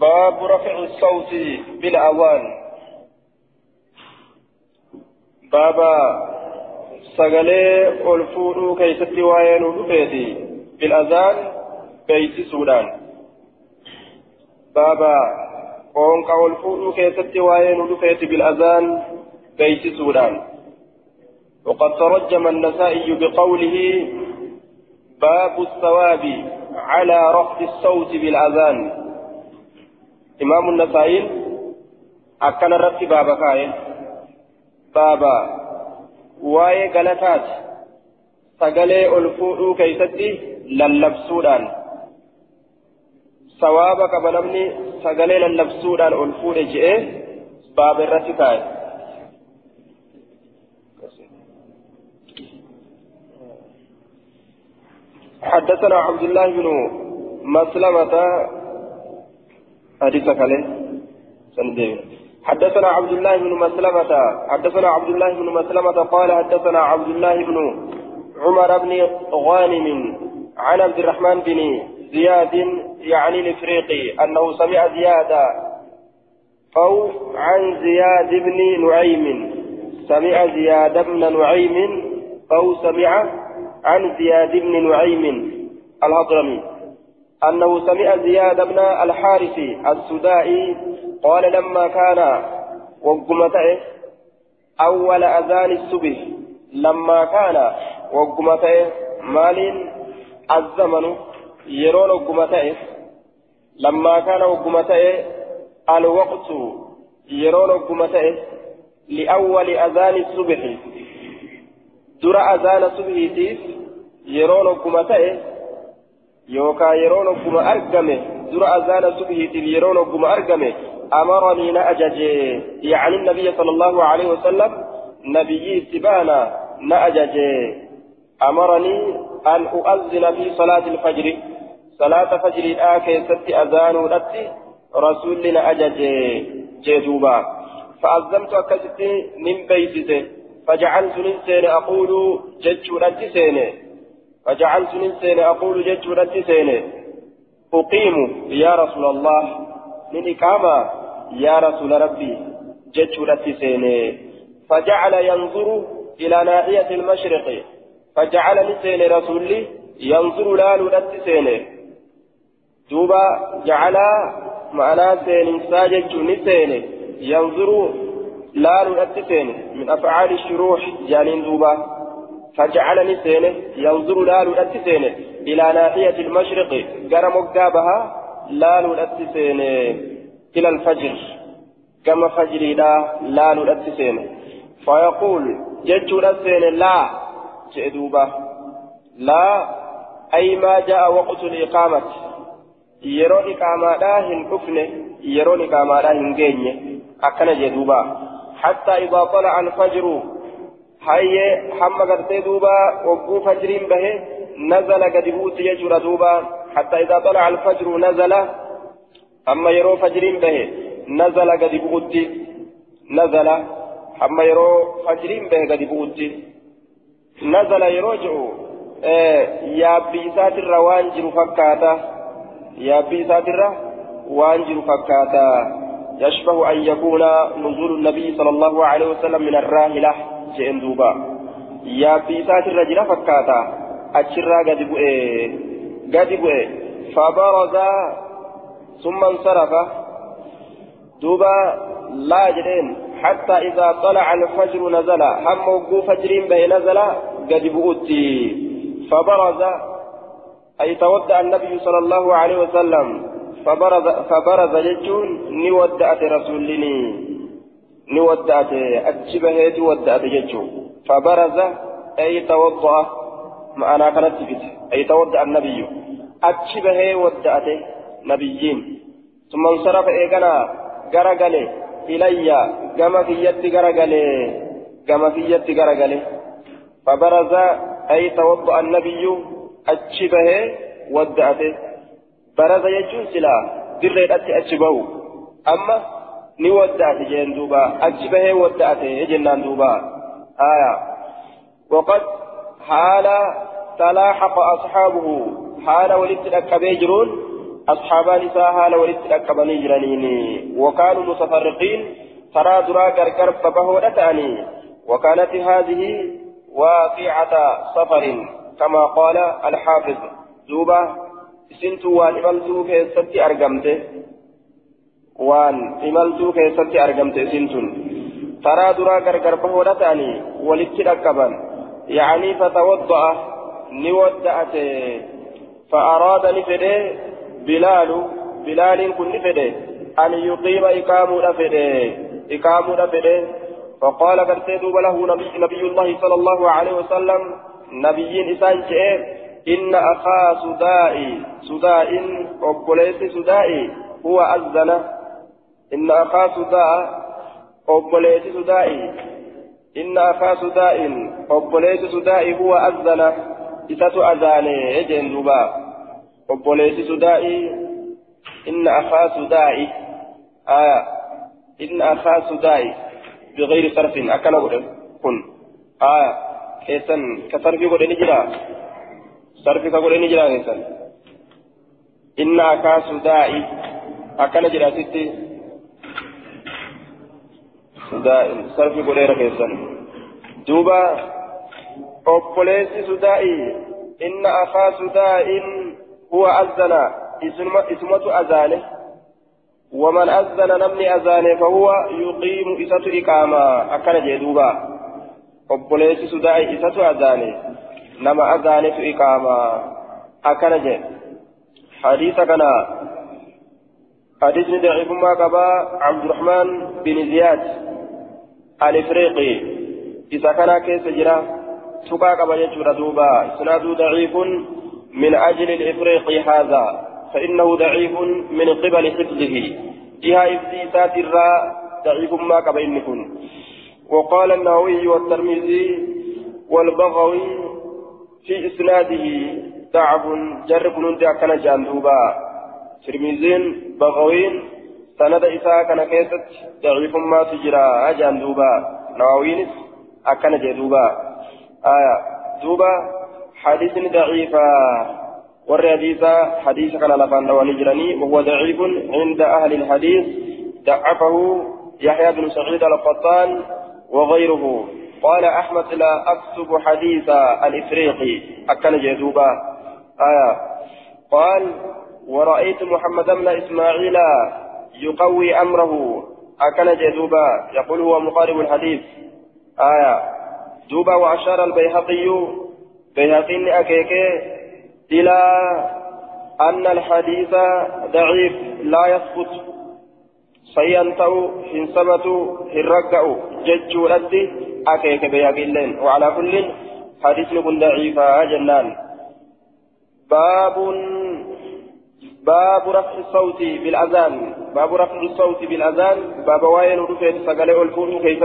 باب رفع الصوت بالأوان بابا fuudhuu keessatti waa'ee nu dhufeeti bil'azaan beeksisuudhaan baaba qoonqa ol fuudhuu keessatti waa'ee nu dhufeeti bil'azaan beeksisuudhaan وقد ترجم النسائي بقوله باب الثواب على رفع الصوت بالأذان إمام النسائي أكن الرفع بابا كاين بابا ol fuudhuu keeysatti lallabsuudhaan sawaaba qaba namni sagalee lallabsuudhaan ol fuudhe je'ee baaba irratti kaa'e حدثنا عبد الله بن مسلمة حديث كله. سندين حدثنا عبد الله بن مسلمة. حدثنا عبد الله بن مسلمة قال حدثنا عبد الله بن عمر بن غانم عن عبد الرحمن بن زياد يعني الإفريقي أنه سمع زياد أو عن زياد بن نعيم. سمع زياد بن نعيم أو سمع عن زياد بن نعيم الهضرمي. أنه سمع زياد بن الحارث السدائي قال لما كان وقمته أول أذان الصبح لما كان وقمته مال الزمن يرون وقمته لما كان وقمته الوقت يرون وقمته لأول أذان الصبح. در أذان الصبح يرون وقمته يوكا يرون وقم أرقمه در أذان تيف يرون وقم أرقمه أمرني نأجج يعني النبي صلى الله عليه وسلم نبي اتبانا نأجج أمرني أن أؤذن في صلاة الفجر صلاة فجر آكي ست أذان ولدت رسولنا أجج جدوبا فأذنت أكست من بيتته فجعلت ننسين أقول جج ولدت سيني فجعلت ننسين أقول جج ولدت سيني أقيم يا رسول الله من إقامة يا رسول ربي جتشورتي سيني. فجعل ينظر إلى ناحية المشرق فجعل نسين رسولي ينظر لا لولت سيني. دوبا جعل معنى سين ساجد نسين ينظر لا لولت سيني من أفعال الشروح جانين دوبا. فجعل نسين ينظر لا لولت سيني إلى ناحية المشرق قرم قابها لا لولت سيني إلى الفجر كما فجري لا لا لولت سيني فيقول جدت سيني لا جدوبة لا أي ما جاء وقت الإقامة yeroo iqaamaadhaa hin dhufne yeroo iqaamaadhaa hin geenye akkana jee duuba hattaa idaa طلع الفجر hamma gartee duuba ogguu fajriin bahe nazala gadi buuti jechuudha duuba حتى إذا طلع الفجر نزل أما يرو فجرين به نزل قد بغتي نزل أما يرو فجرين به قد بغتي نزل يروجع يا بيسات الروانجر فكاتا يا بيسات الروانجر فكاتا. يشبه أن يكون نزول النبي صلى الله عليه وسلم من الراهلة. جئن دوبا يا بيسات الرجل فكاتا أتشرا قد بؤي قد بؤي فبرز ثم انصرف دوبا لا جرين حتى إذا طلع الفجر نزل هم وقو فجرين به نزل قد بؤتي فبرز أي تودع النبي صلى الله عليه وسلم فبرز فبرز ججون نودأت رسولني ni wadda'ate achi baheeti wadda'ate jechuun. Fabaraza ay tawadda'a? Ma'anaa kanatti fite ay tawadda'a nabiyyu achi bahee wadda'ate nabiyyiin. Summa nsarafa eeganaa gara gale ilayya gama kiyyatti gara galee gama kiyyatti gara gale fabaraza ay tawadda'a nabiyyu achi bahee wadda'ate. Baraza jechuun silaa dirreedhatti achi bahu amma ni ودأت جين دوبا أتشبه ودأت جنان دوبا آية وقد حال تلاحق أصحابه حال ولدت أكبيجرون أصحابان إساء حال ولدت أكبني جرانين وكانوا متفرقين ترى درا كركر فبهودتاني وكانت هذه واقعة سفر كما قال الحافظ دوبا سنتو وان إملتو كيستي أرقمته وان إملتو كيستي أرقمته سنتون ترى درا كركر فبهودتاني ولدت أكبن يعني فتوضأ نودأت فأراد نفده بلال بلال كن نفده أن يقيم إقام نفده إقام نفده فقال قد له نبي, نبي الله صلى الله عليه وسلم نبي إسان إن أخا سدائي سداء أبوليس سدائي هو أذن إن أخا سداء أبوليس سدائي. إن أخا سداء أبوليس سدائي هو أذن. إسات أذاني إجن دبا أبوليس سدائي. إن أخا سدائي آية. إن أخا سدائي بغير صرف. أكل كن. آية. كيسن. كصرف قد نجرا صرف قد نجرا كيسن. إن أخا سدائي أكل نجرا ستي. قد نجرا كيسن دوبا obboleessi sudaa'i inna akaa sudaa'in huwa azzana isumatu azaane ومن أذن نمني أذانه فهو يقيم إسات إقامة أكن جدوبا obboleessi sudaa'i isatu azaane nama azaanetu iqaamaa akkana jedhe hadiisa kana hadiisni daciifummaa qabaa cabdurahmaan bin ziyaad alifriiqi isa kanaa keessa jira تقا قبا يجور دوبا إسناد ضعيف من أجل الإفريق هذا فإنه ضعيف من قبل حفظه جهة إفسيسات الراء ضعيف ما إنكن وقال النووي والترمذي والبغوي في إسناده تعب جرب ننتي أكن جاندوبا ترمذين بغوين سند إساء كان كيست ضعيف ما تجرى جاندوبا نووينس أكن جدوبا آية دوبا حديث ضعيفة ور حديثا حديث كان لفان ونجرني وهو ضعيف عند أهل الحديث ضعفه يحيى بن سعيد القطان وغيره قال أحمد لا أكتب حديث الإفريقي أكن جدوبا آية قال ورأيت محمد بن إسماعيل يقوي أمره. أكن جدوبا يقول هو مقارب الحديث. آية. دوبا وأشار البيهقي. بيهقي أكيك. إلى أن الحديث ضعيف لا يثبت. سينتو هنسمة هرقع ججو ردي أكيك بيهقي وعلى كل حديث ضعيفا جنان. باب باب رفع الصوت بالأذان. باب رفع الصوت بالأذان. باب واين رفع سقلي الفور كيف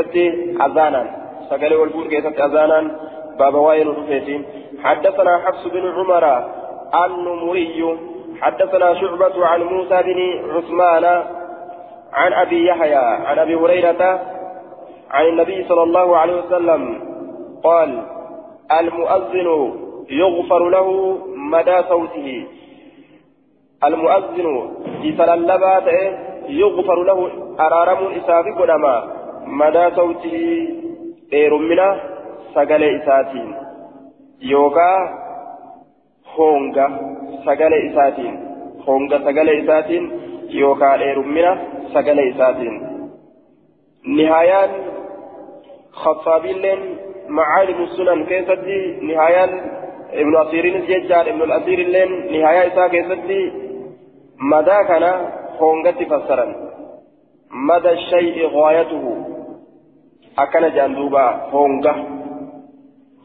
أذانا. سقل والبور كيست أذانا. باب وائل رفيتين حدثنا حفص بن عمر النمري. حدثنا شعبة عن موسى بن عثمان عن أبي يحيى عن أبي هريرة عن النبي صلى الله عليه وسلم قال المؤذن يغفر له مدى صوته. المؤذن يتللبات يغفر له أرارم إسافي قدما مدى صوته dheerummina sagalee isaatiin yookaa honga sagalee isaatiin honga sagalee isaatiin yookaa dheerummina sagalee isaatiin nihayaan خطابين معالم السنن كيستي نهاية ابن أثيرين الججار ابن الأثير لين نهاية إساء كيستي مدى كان هونغة فسرا مدى الشيء غايته jaan duuba honga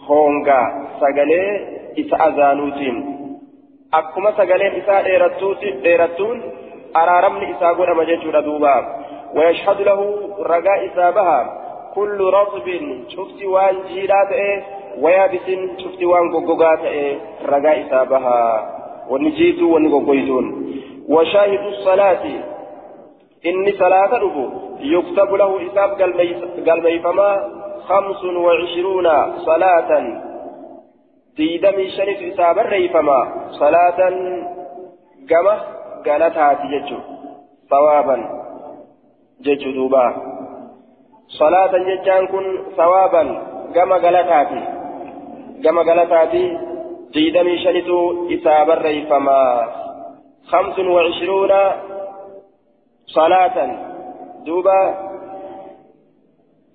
honga sagalee isa azaanuutiin akkuma sagaleen isaa dheerattuun araaramni isaa godhama jechuudha duuba ويشهد له رجاء إسابها كل رطب شفت وان جيرات إيه ويابس شفت وان غوغات إيه رجاء إسابها ونجيت ونغوغيتون وشاهد الصلاة. إني صلاة ربو يكتب له إساب قلبيفما خمس وعشرون صلاة. تيدمي شرف إساب الريفما صلاة قمة قالتها ججو ثوابا. ججو دوبا. صلاة ججان كن ثوابا. كما قالتها كما قالتها ديدمي شنتو إساب الريفما. خمس وعشرون صلاة. دوبا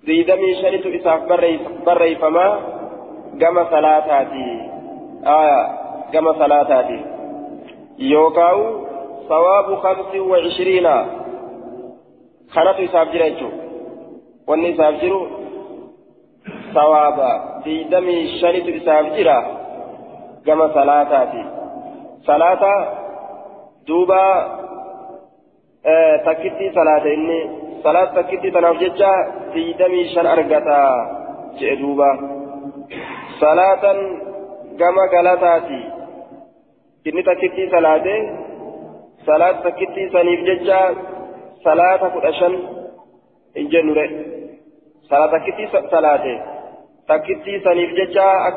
ديدمي شنتو إساب بريفما كما صلاتاتي. آية كما صلاتاتي. يوكاو ثواب خمس وعشرين. خنات إساب جريتو واني إساب جرو. ثواب ديدمي شنتو إساب جرا. كما صلاتاتي. صلاة دوبا تكتي صلاة إني صلاة تكتي تناف جتشا ديدمي شن أرقتا جئ دوبا صلاة كما قالتاتي إني تكتي صلاة صلاة تكتي سنيف صلاة كدشن إن صلاة تكتي صلاة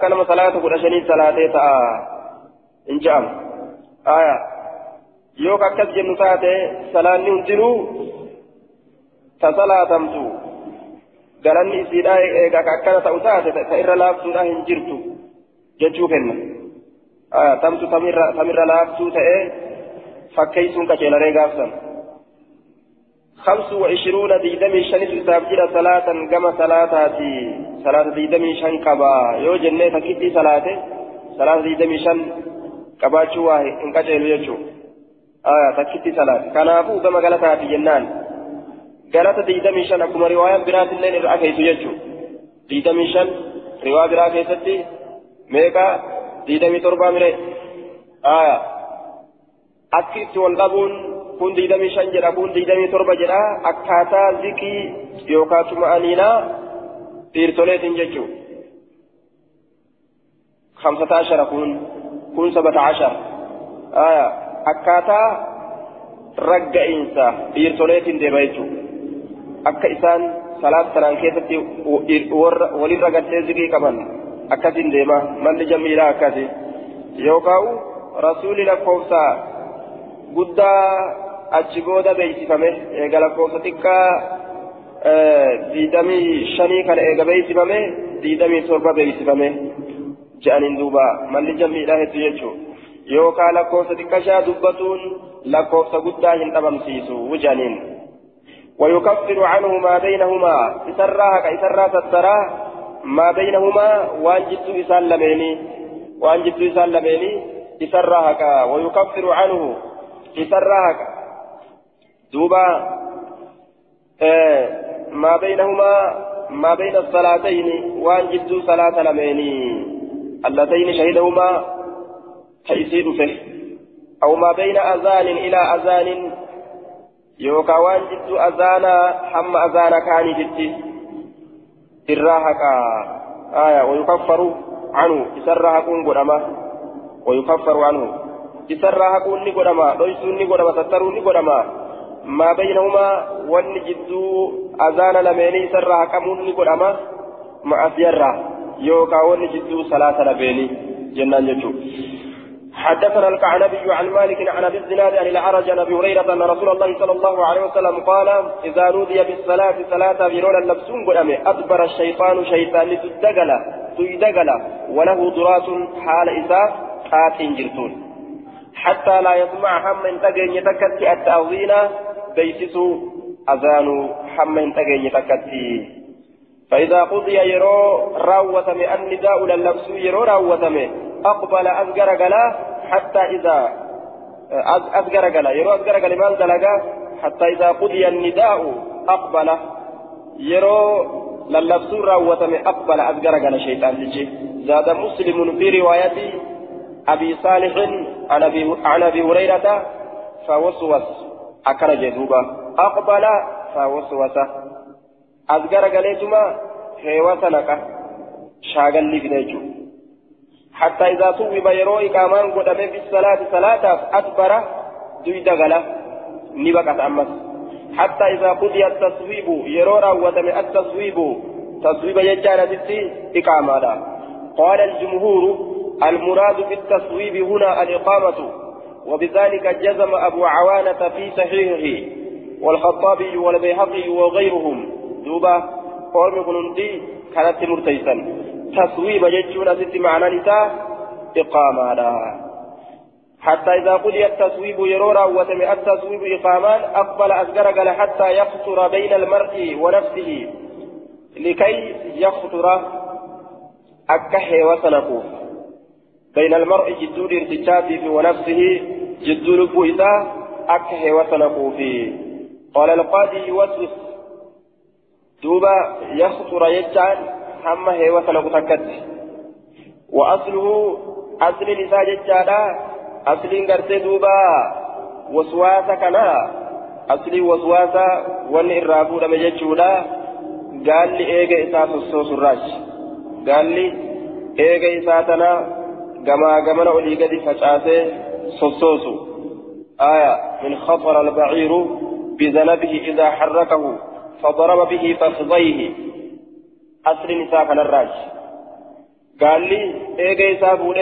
nama salaata kudha shanii salaatee ta'a. Hin je'am aya yoo akkas jennu taate salaanni hundinuu ta salaatamtu galanni isiidha eega ka akkana ta'u taate ta irra laaftuudha hin jirtu jechuu kenna tamtu tamirra laaftuu ta'ee fakkeeysuun qaceelaree gaafsan خمس وعشرون ديدمي شنس إسافجر صلاة كما صلاتاتي صلاة ديدمي شن كبا يو جنة تكيتي صلاة صلاة ديدمي شن كبا شواه إن كجيل يجو آية تكيتي صلاة كنافو كما قالتها جنان قالت ديدمي شن أكما رواية برات الليل الأكيس يجو ديدمي شن رواية برات كيستي ميكا ديدمي تربا مري آية أكيد والقبون kun digdamii shan jedha kun digdamii torba jedha akkaataa zikii yookaan tuma'aniinaa dhiirtoleetiin jechuun hamsata ashara kun kun sabata ashara akkaataa ragga'iinsa dhiirtoleetiin deema jechuun akka isaan salaat sanaan keessatti walirra gartee zikii qaban akkasiin deema malli jamiilaa akkasi yookaan rasuuli lakkoofsa guddaa achi booda beeksifame eega lakkoofsa xiqqaa diidamii shanii kana eega beeksifame diidamii torba beeksifame je'aniin duuba malli jamiidha hedduu jechuun yookaan lakkoofsa xiqqashaa dubbatuun lakkoofsa guddaa hin dhabamsiisu je'aniin. ويكفر عنه ما بينهما إسراها كإسرا سترا ما بينهما وانجد إسال لميني وانجد إسال لميني إسراها ويكفر عنه إسراها دوبا آه ما بينهما ما بين الصلاتين جدوا صلاة لميني اللتين شهدهما تيسير فيه أو ما بين أذان إلى أذان. يوكا وان جدوا أذانا حم أذان كان جدي. إراهك آية ويكفر عنه. إسراهكم قدما. ويكفر عنه. إسراهكم نقدما. ليسوا نقدما. ستروا نقدما. ما بينهما والنجدو أذان لميني سرها كمون نقدما. مع سيرة يوكا والنجدو صلاة لبيني جنان يجو. حدثنا الكعنبي عن مالك عن أبي الزناد عن الأعرج عن أبي هريرة أن رسول الله صلى الله عليه وسلم قال إذا نودي بالصلاة صلاه بيرون اللبسون قدامي أدبر الشيطان شيطان تدقل تدقل وله ضرات حال اساف قاتل جرتون. حتى لا يسمع هم من تجن يتكتي التأذين بيسسو أذان هم من تجن يتكتي. فإذا قضي يرو راوتم النداء للبس يرو راوتم أقبل أزجر قلا حتى إذا أزجر قلا يرو أزجر قلا مال دلقا حتى إذا قضي النداء أقبل يرو للبس راوتم أقبل أزجر قلا شيطان تجي زاد مسلم في روايته أبي صالح عن أبي هريرة فوسوس أكرج دوبا أقبل فوسوس. أذكر قليتما هيوسنك شاغل لي حتى إذا صوب يرو إقامان قدام في الصلاة صلاة أكبر دويدا غلا نبقى أمس. حتى إذا قضي التصويب يرو راوتم التصويب تصويب يجانا إقامة قال الجمهور المراد بالتصويب هنا الإقامة وبذلك جزم أبو عوانة في صحيحه والخطابي والبيهقي وغيرهم. قوم كنندي كانت مرتيسا. تصويب جتشون ست معنى نساء إقامة حتى إذا قضي التصويب يرورا وتم التصويب إقامان أقبل أسقر حتى يخطر بين المرء ونفسه. لكي يخطر أكحي وسنقوف بين المرء جدو ارتجاته ونفسه جدو لبو إذا أكحي وسنقوف قال القاضي يوسوس دوبا يخطر يجعل هم هي وسنقوف وأصله أصل نساء ججالا asliin gartee duuba waswaasa kana aslii waswaasa wanni irraa fuudhame jechuudha gaalli eega isaa sossoosurraachi gaalli eega isaa tana gamaa gamana olii gadi facaasee sossoosu آية من خطر البعير بذنبه إذا حركه فضرب به فخذيه نساء كان الراج قال لي إيه سابوا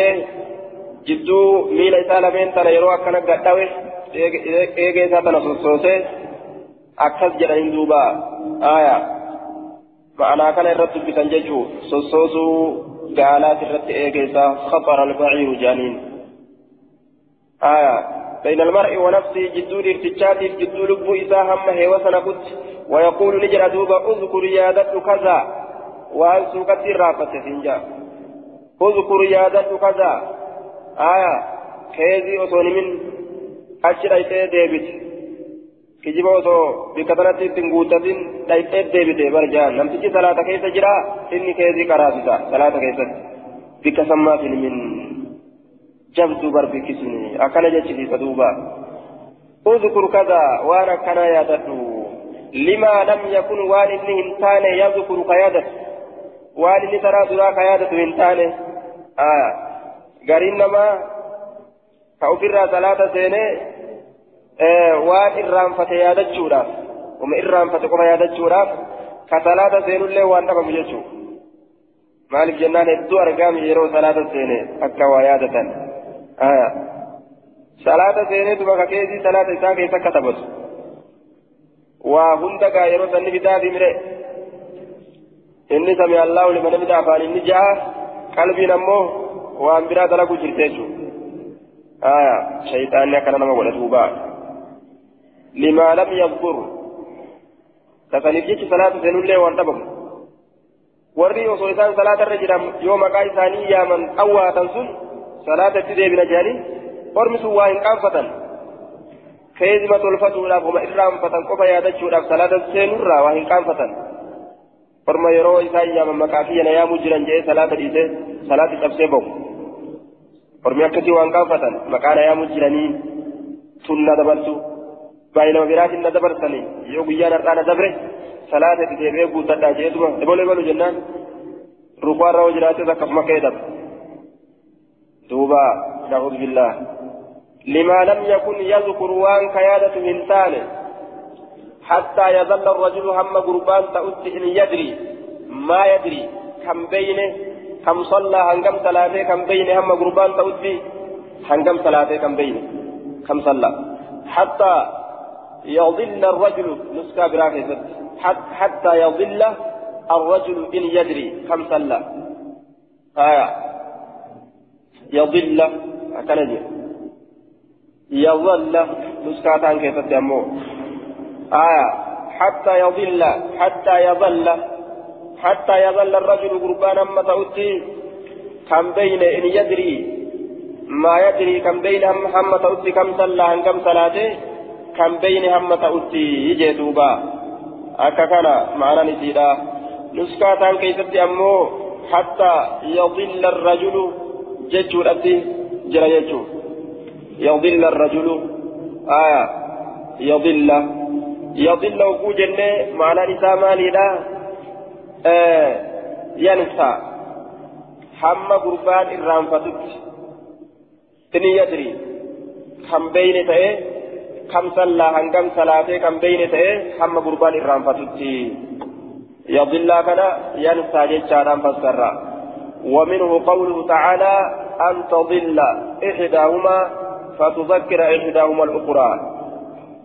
jidduu miila isaa lameen tana yeroo akkana gadhawe eegee isaa tana sossoosee akkas jedhaniin duuba aayaa ma'anaa kana irratti dubbisan jechuu sossoosuu gaalaat irratti eegee isaa khaxara albaciiru jaaniin aayaa بين المرء ونفسه جدو الارتجاتي جدو لبو إذا هم هيوسنا كت ويقول نجر دوبا اذكر يادت كذا وأن سوكت الرافة فنجا اذكر يادت كذا osoo nimin achi dhayxee deebite kijiba osoo bikka tanatti ittiin guuttatin dhayxee deebite barjaan namtichi salaata keessa jira inni keezii karaasisa salaata keessatti bikka sammaatiin nimin jabduu barbikkisuni akkana jechisiisa duuba اذكر كذا وأنا كان يادته لما لم يكن وان هنتان يذكر كيادته وان ترى دراك يادته هنتان آه gariin namaa ka ofirraa salaata seenee waan irraanfate yaadachuudhaaf uma irraanfate qofa yaadachuudhaaf ka salaata seenullee waan dhabamu jechuudha maaliif jennaan hedduu argaami yeroo salaata seene akka waa yaadatan salaata seenee duba ka keessi salaata isaa keessa akka taphatu waa hunda gaa yeroo sanni bitaa fi mire inni sami allahu liman bitaa afaan inni ja'a qalbiin ammoo waan biraa dalagu jirte jechuudha aya shayxaanni akkana nama godha duuba limaa lam yadkur kasaniif jechi salaata seenullee waan dhabamu warri osoo isaan salaatarra jiran yoo maqaa isaanii yaaman awwaatan sun salaata itti deebina jedhanii ormi sun waa hin qaanfatan keezima tolfatuudhaaf uma irraanfatan qofa yaadachuudhaaf salaata seenurraa waa hin qaanfatan yeroo isaan yaaman maqaa kiyyana yaamuu jiran jedhee salaata dhiise salaati cabsee bahu ormi akkasii waan qaanfatan maqaan ayaamu jiranii tun na dabarsu baay'inama biraatiin na dabarsanii yoo guyyaan har'aa na dabre salaata itti deebi'ee guuttadhaa jeetuma ebalu ebalu jennaan rukuarra hoo jiraates akkasuma ka'ee daba duuba na'uudhu billaa لما لم يكن يذكر وان كيادة هنتان حتى يظل الرجل هم قربان تأتي إن يدري ما يدري كم بينه كم صلى هنقم صلاته كم بين هم قربان تودي هنقم صلاته كم بين كم صلى. حتى يضل الرجل نسكا براكزت حتى يضل الرجل إن يدري كم صلى. آية. يضل أكنجي. يظل نسكا تان كيف آية. حتى يضل حتى يظل حتى يظل الرجل قربان أما تؤتي كم بين إن يدري؟ ما يدري كم بين هم تؤتي كم صلى عن كم صلاته كم بين هم تؤتي يجي دوبا. أكا كان معنا نسيدا. نسكاتان كيستي أمو. حتى يضل الرجل. ججو الأتي جرى يضل الرجل. آية. يضل. يضل وجوجنة معنى نساء مالي ينسى. حما قربان الرانفتت إني يدري. كم بين تأي كم صلى؟ هنكم صلاته كم بين تأي حما قربان الرانفتت يضل كان ينسى جيتشارا فسرا ومنه قوله تعالى أن تضل إحداهما فتذكر إحداهما الأخرى.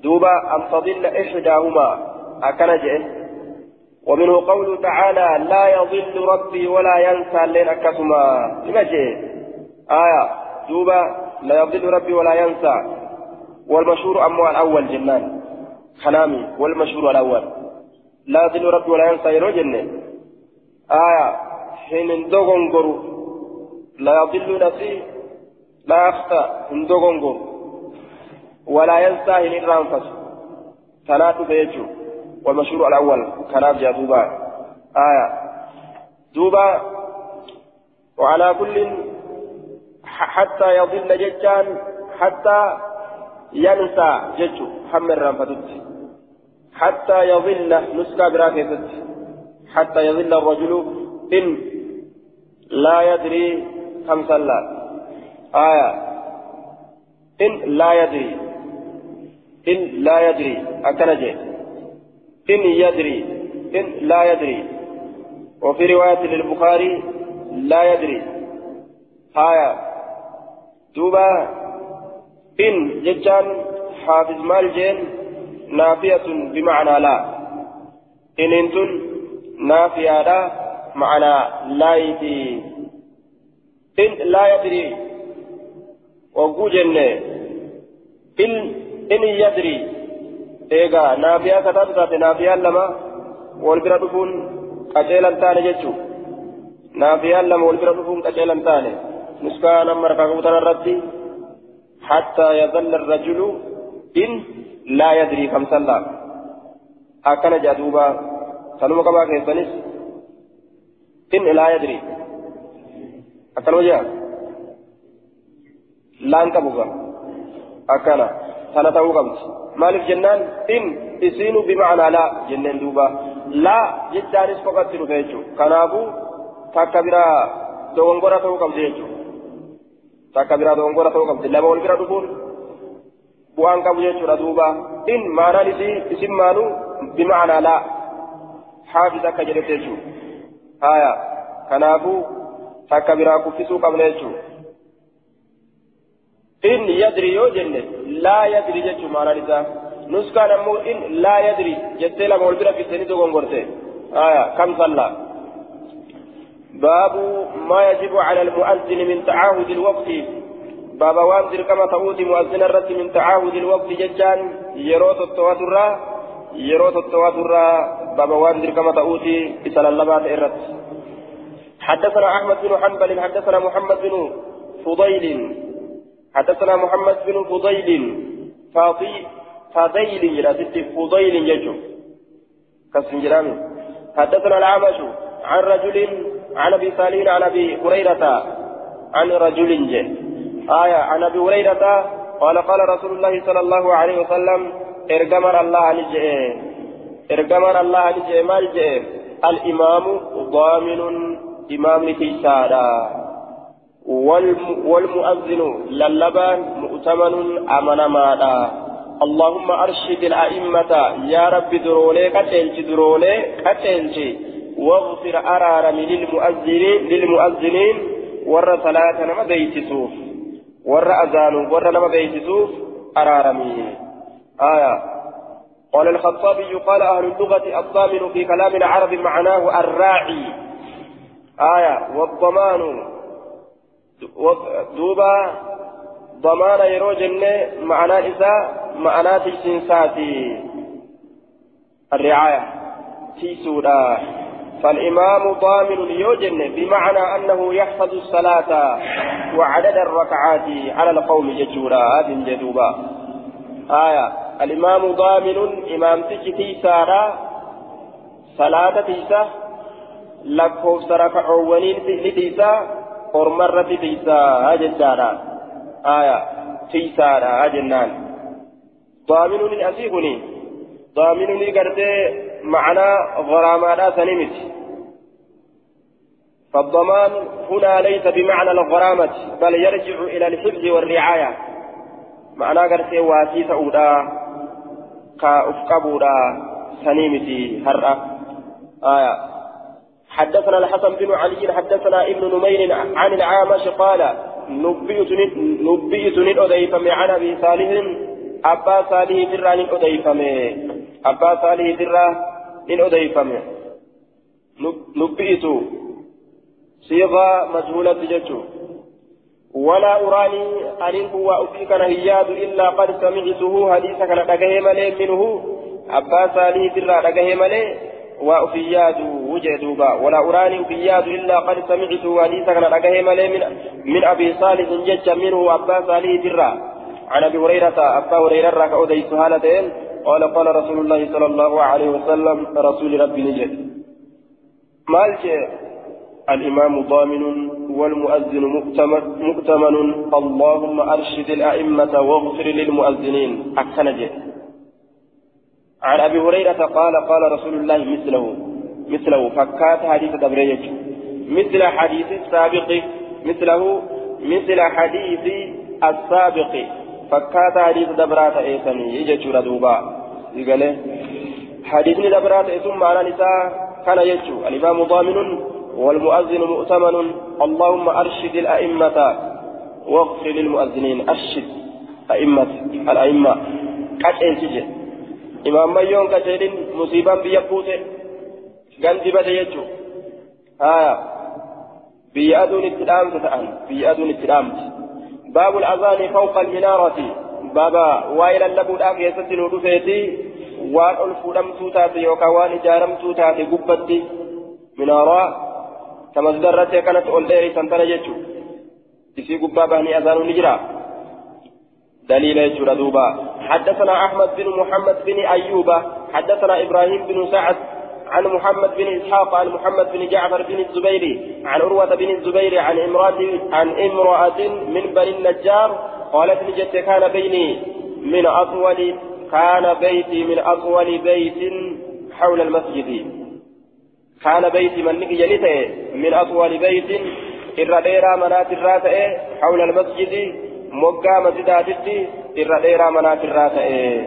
دوبا أن تضل إحداهما. أكنجه ومنه قوله تعالى لا يضل ربي ولا ينسى لين أكسما لمجه آية. دوبا لا يضل ربي ولا ينسى. والمشهور أموال الأول جنان. خنامي. والمشهور الأول. لا يضل ربي ولا ينسى. يرو جنة آية. حين دوغنغرو لا يضل نفسي. لا يخطى إن دوغنغرو ولا حين الرانفس ثلاثة بيجو. والمشهور الأول. كلام يا دوبا. آية. دوبا. وعلى كل حتى يضل ججان. حتى ينسى ججو. حمل رانفتت حتى يضل نسكا براكتت حتى يضل الرجل إن لا يدري كم صلى. آية. إن لا يدري. إن لا يدري أكنجي إن يدري إن لا يدري. وفي رواية للبخاري لا يدري. آية. دوبا إن ججان حافظ مال جين نافية بمعنى لا. إن انتن نافية لا معنى لا يدري. إن لا يدري وقوجن إن إن يدري eegaa naafiyaa kataatu taate naafiyaan lama wal bira dhufuun qaceelan taane jechuu naafiyaan lama wal bira dhufuun qaceelan taane nuskaa nama harkaa qabu tanarratti hattaa yazalla rajulu in laa yadrii kam sallaa akkana jedha duuba sanuma qabaa keessanis in laa yadrii akkanuma jedha laan qabu gaa akkana sana ta'uu qabdi maaliif jennaan in isiinu bimacnaa laa jenneen duuba laa jechaanis kophaatti dhufe jechuudha kanaafuu takka biraa dogongora ta'uu qabdi jechuudha takka biraa dogongora ta'uu qabdi lama wal bira dhufuun bu'aan qabu jechuudha duuba in maanaan isii isin maanuu bimacnaa laa haafis akka jedhete jechuudha haya kanaafuu takka biraa kuffisuu qabna jechuudha. إن يدري يوجن لا يدري جتشو معنى لذا نسكا نمو إن لا يدري جتة لما والبرا في السنة تقول آية كم صلى باب ما يجب على المؤذن من تعاهد الوقت باب وانزل كما تقول مؤذن الرد من تعاهد الوقت ججان يروت التواتر يروت التواتر باب وانزل كما تقول إسال اللبات الرد حدثنا أحمد بن حنبل حدثنا محمد بن فضيل حدثنا محمد بن فضيل فاضي فضيل إلى ست فضيل يجو. كسم جرامي حدثنا العمش عن رجل عن أبي صالح عن أبي هريرة عن رجل جه. آية عن أبي هريرة قال قال رسول الله صلى الله عليه وسلم ارجمر الله نجئ ارجمر الله نجئ ما نجئ الإمام ضامن إمام تيسارا والمؤذن للبان مؤتمن أمن مادا اللهم أرشد الأئمة يا رب درولي كتلج درولي كتلج واغفر أرارم للمؤذنين للمؤذنين ور صلاة نما بيتسوف ور أذان ور نما بيتسوف أرارمي آية. قال الخطابي قال أهل اللغة الضامن في كلام العرب معناه الراعي. آية. والضمان. دوبا ضمان يرو جنة معنى إساء معنى تجسنساتي. الرعاية تيسودا فالإمام ضامن يوجن بمعنى أنه يحفظ الصلاة وعدد الركعات على القوم ججورا. هذه جدوبا آية. الإمام ضامن إمام تجتي سارا صلاة تيسا. لكوف سرك عوانين تيسا. Ormarra tiisaa jechaadha aya tiisaadha jennaan daaminuni asii kuni daaminuni gartee macnaa غراماadha sani miti فالضمان هنا ليس بمعنى الغرامة بل يرجع إلى الحفظ والرعاية معنى قرسي واسي سعودا كأفقبودا سنيمتي هرأة آية حدثنا الحسن بن علي حدثنا ابن نمير عن العامش قال نبئت ندأديفم عن أبي صالح أبا صالح درا ندأديفم أبا صالح درا ندأديفم نبئت. صيغة مجهولة جتو ولا أراني أن هو أفيك نهياد إلا قد سمعته حديثك لدقه ملي منه. أبا صالح درا ملي وأفياد وجدوبا ولا أراني أفياد إلا قد سمعته حديثك لدقه ملي من, من أبي صالح جج منه أبا صالح درا عن أبي هريرة أبا هريرة ركع أودي سهالتين. قال قال رسول الله صلى الله عليه وسلم رسول ربي نجد. مالك الإمام ضامن والمؤذن مؤتمن, اللهم أرشد الأئمة واغفر للمؤذنين. أكنجه عن أبي هريرة قال قال رسول الله مثله مثله فكات حديث دبريج مثل حديث السابق مثله مثل حديث السابق فكات حديث دبرات إيساني يجي دوبا. يقول حديث دبرات ثم على نساء كان يجو الإمام ضامن والمؤذن مؤتمن. اللهم أرشد الأئمة واغفر للمؤذنين أرشد أئمة الأئمة. كتئن سجن إمام ميون كتئن مصيبا بيقوت غنزبة يجو آية بيأدون التلام تتأن بيأدون التلام باب الأذان فوق المنارة بابا وإلى اللبو الآخر يسجل ودفيتي waan ol fuudhamtuu taate yookaan waan ijaaramtuu taate gubbatti minaaraa tamasdarratti akkanatti ol dheerisan tana jechuudha isii gubbaa bahanii azaanuu ni jira دليل يجور دوبا حدثنا أحمد بن محمد بن أيوب حدثنا إبراهيم بن سعد عن محمد بن إسحاق عن محمد بن جعفر بن الزبير عن عروة بن الزبير عن امرأة عن امرأة من بني النجار قالت نجت كان بيني من أطول كان بيتي من أطول بيت حول المسجد. كان بيتي من نجي من أطول بيت إر ديرا منات الراتئ حول المسجد. مقا مسجداتي إر ديرا منات الراتئ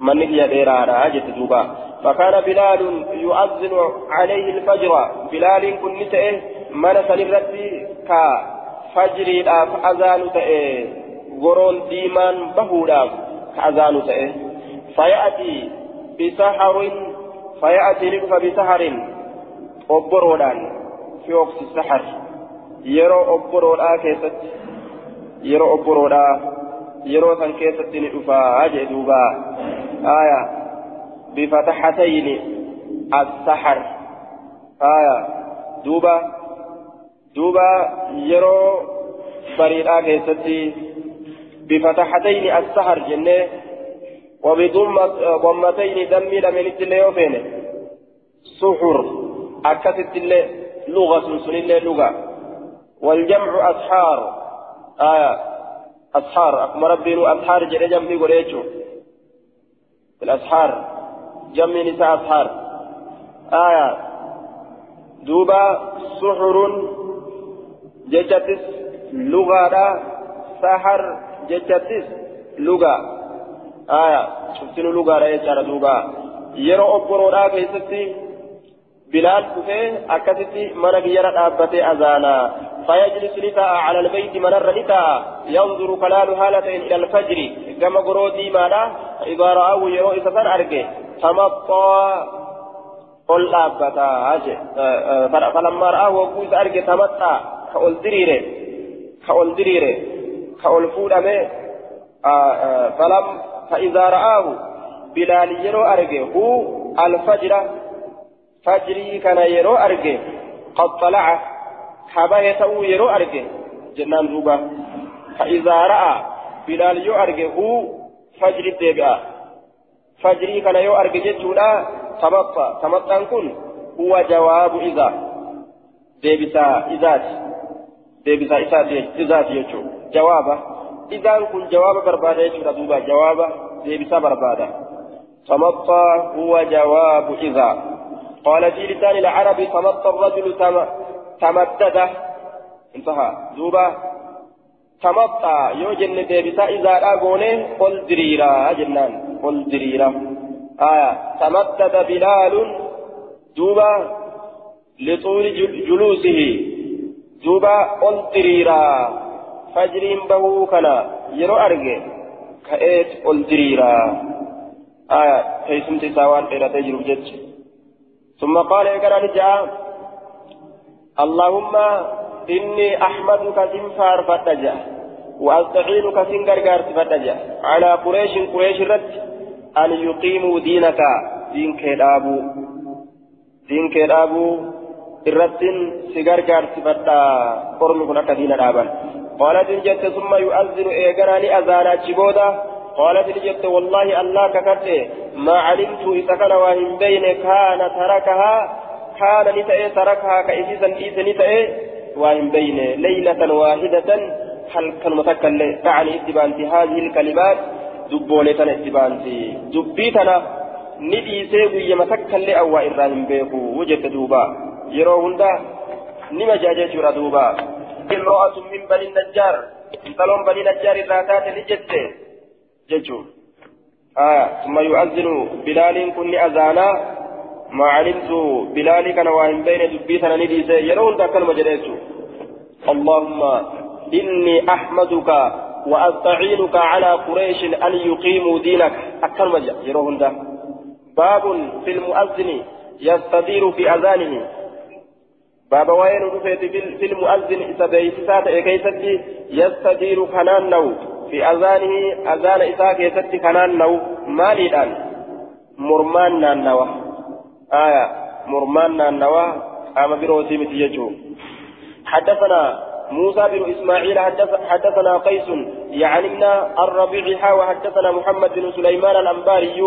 من نجي ديرا راجت دوبا فكان بلال يؤذن عليه الفجر بلال كن نتئ من فجري داف أذان تئ غرون ديمان بهوداف كأذان تئ فيأتي بسحر فيأتي لك بسحر أبرودان في وقت السحر يرى أبرودا كيست يرى أبرودا يرى سن كيست ندفا أجدوبا آية بفتحتين السحر آية دوبا دوبا يرى بريدا كيست بفتحتين السحر جنة وبضمتين دمي لمن التليوفين سحر أكست اللي لغة سن اللي لغة والجمع أسحار آية أسحار. أكما ربي أسحار جري جنبي قريتشو الأسحار. جمع نساء أسحار. آية. دوبا سحر جتتس لغة سحر جتتس لغة. آية. شفتنو لغة رأيت دوبا. يرى أبرو كيستي بلال كفي أكستي من بيرا أبتي أزانا. فيجلس لتاء على البيت من الرلتاء ينظر كلال هالة إلى الفجر. كما قرودي ماذا؟ إذا رأوا يروا إسفان أرقه تمطى. قل أبتا فلما رأوا وقوز أرقه تمطى. كأول دريره. كأول دريره. كأول فودمه فلم فإذا رآه بلال يروا أرقه هو الفجر. فجري كان يرو أرجع. قد طلع. حبا يتأو يرو أرجع جنان دوبا فإذا رأى بلال يو أرجع هو فجري تيبع فجري كان يو أرجع جتولا تمطى تمطى كن هو جواب إذا ديبسا إذات ديبسا إذات يجو جوابه إذا كن جواب بربادة يجو دوبا جوابه ديبسا بربادة تمطى هو جواب إذا قال في لسان العرب تمط الرجل تم... تمدد انتهى دوبا تمطى يوجن ديبسا إذا راغوني قل دريرا جنان قل دريرا آية تمدد بلال دوبا لطول جلوسه دوبا قل دريرا yeroo arge ka'eet ol diriira aya teessumti isaa waan dheeratee jiruuf jecha. ثم قال إكرا نجاء اللهم إني أحمدك سنفار فتجا وأستعينك سنقرقار فتجا على قريش قريش رد أن يقيموا دينك دينك الأبو دينك الأبو gargaarsi fadha ormi kun akka diina dhaaban. قالت إن جت ثم يؤذن إيجراني أذان أجبودا قالت إن جت والله الله ككت ما علمت إذا كان واهم بين كان تركها كان نتأي تركها كإسيسا إيسا نتأي واهم بين ليلة واحدة هل كان متكل اتبانتي هذه الكلمات دبولة اتبانتي دبيتنا نديسي ويا متكل أو إراهم بيكو وجدت دوبا yeroo hunda nima jaajechuudha duuba. Imro'atun min bani najjaar intaloon bani najjaar irraa taate ni jette jechuun. Aya summa yu'azzinu bilaaliin hin beyne dubbii sana ni dhiise yeroo hunda akkanuma jedhe jechuu allahumma inni ahmaduka وأستعينك على قريش أن يقيموا دينك. أكرم يروهن باب في المؤذن يستدير في أذانه. بابا وين في المؤذن؟ إذا بيسات كيستي يستدير كنان نو. في أذانه أذان إذا كيستي كنان نو. مالي الآن مرمان نانوا آية مرمان نانوا أما بروسي متيجو حدثنا موسى بن إسماعيل حدث حدثنا قيس يعلمنا الربيع وحدثنا محمد بن سليمان الأنباري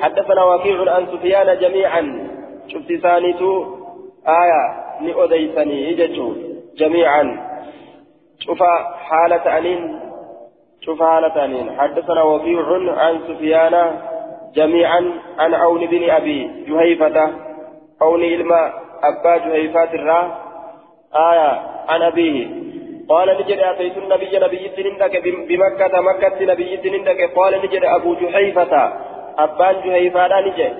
حدثنا وكيع عن سفيان جميعا. شفت ثانيتو؟ آية odeysanii jechuun jamiican cufa haala ta'aniin cufa haala ta'aniin حدثنا وكيع عن سفيان جميعا عن عون بن أبي جهيفة عون إلما أبا جهيفات الراه آية عن أبيه. قال نجد أتيت النبي نبي سنندك بمكة مكة نبي سنندك. قال نجد أبو جحيفة أبان جحيفة نجد.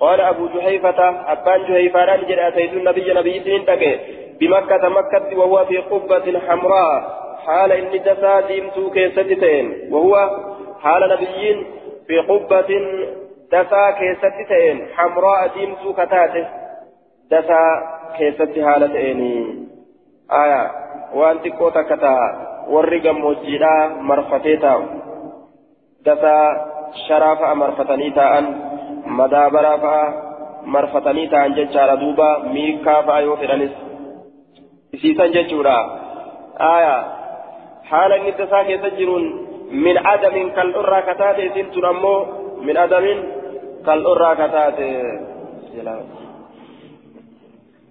قال أبو جحيفة أبان جحيفة نجد. أتيت النبي نبي سنندك بمكة مكة وهو في قبة حمراء. حال إن دسا ديمتو كيستتين وهو حال نبيين في قبة دسا كيستتين حمراء ديمتو كتاته دسا كيست آية waan xiqqoo takka ta'a warri gammoojjiidhaa marfatee taa'u dasaa sharaa fa'a marfatanii taa'an madaabaraa fa'a marfatanii taa'an jechaadha duuba miikaa fa'a yoo fedhanis isiisan jechuudha haala inni dasaa keessa jiruun adamin kal'urraa kataate isin tun ammoo min adamin kal'urraa kataate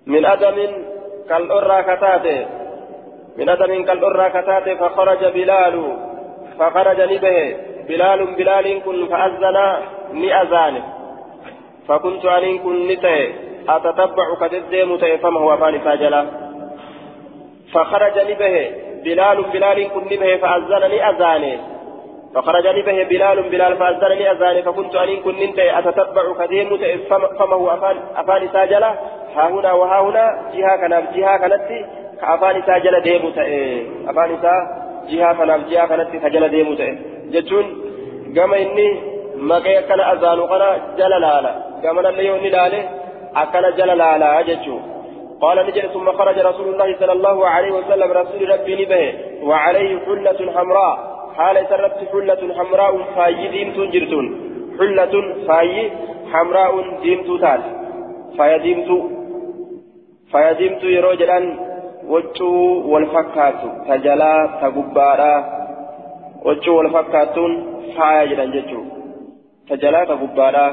min adamin kal'urraa kataate من أدم كالأرى كتات فخرج بلال فخرج نبه بلال بلال كن فأذن نأذان فكنت أن كن نتي أتتبع كتدي متيفم هو فاني فاجلا. فخرج نبه بلال بلال كن نبه فأذن نأذان فخرج نبه بلال بلال فأذن نأذان فكنت أن كن نتي أتتبع كتدي متيفم هو أفاني ساجلا ها هنا وها هنا جهة كناب جهة afaan isaa jala deemu ta'e afaan isaa jihaa kanaaf jihaa kanatti ka jala deemu ta'e jechuun gama inni maqee akkana azaanu kana jala laala gamanallee yoo inni laale akkana jala laalaa jechuu قال نجد ثم خرج رسول الله صلى الله عليه وسلم رسول ربي نبه وعليه حلة حمراء حال سرت حلة حمراء فاي ديمت جرتون حلة فاي حمراء ديمت تال فاي ديمت فاي ديمت يروجلان waccuu wal fakkaatu ta jalaa ta gubbaadha waccuu wal fakkaatuun faaya jedhan jechuu ta jalaa ta gubbaadha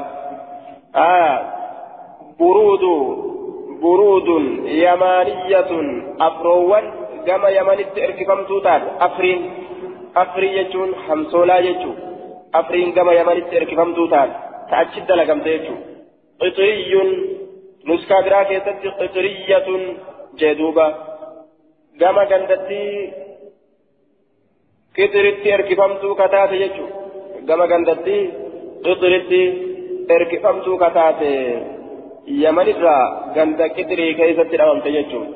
aya buruudu buruudun yamaaniyatun afroowwan gama yamanitti erkifamtuu taate afriin afrii jechuun hamsoolaa jechuu afriin gama yamanitti erkifamtuu taate ta achi dalagamte jechuu qixiriyyun nuskaa biraa keessatti qixiriyyatun jeeduuba gama gandatti qixiritti erkifamtuu kataate jechuudha gama gandatti qixiritti erkifamtuu kataate yamanirraa ganda qixirii keessatti dhabamte jechuudha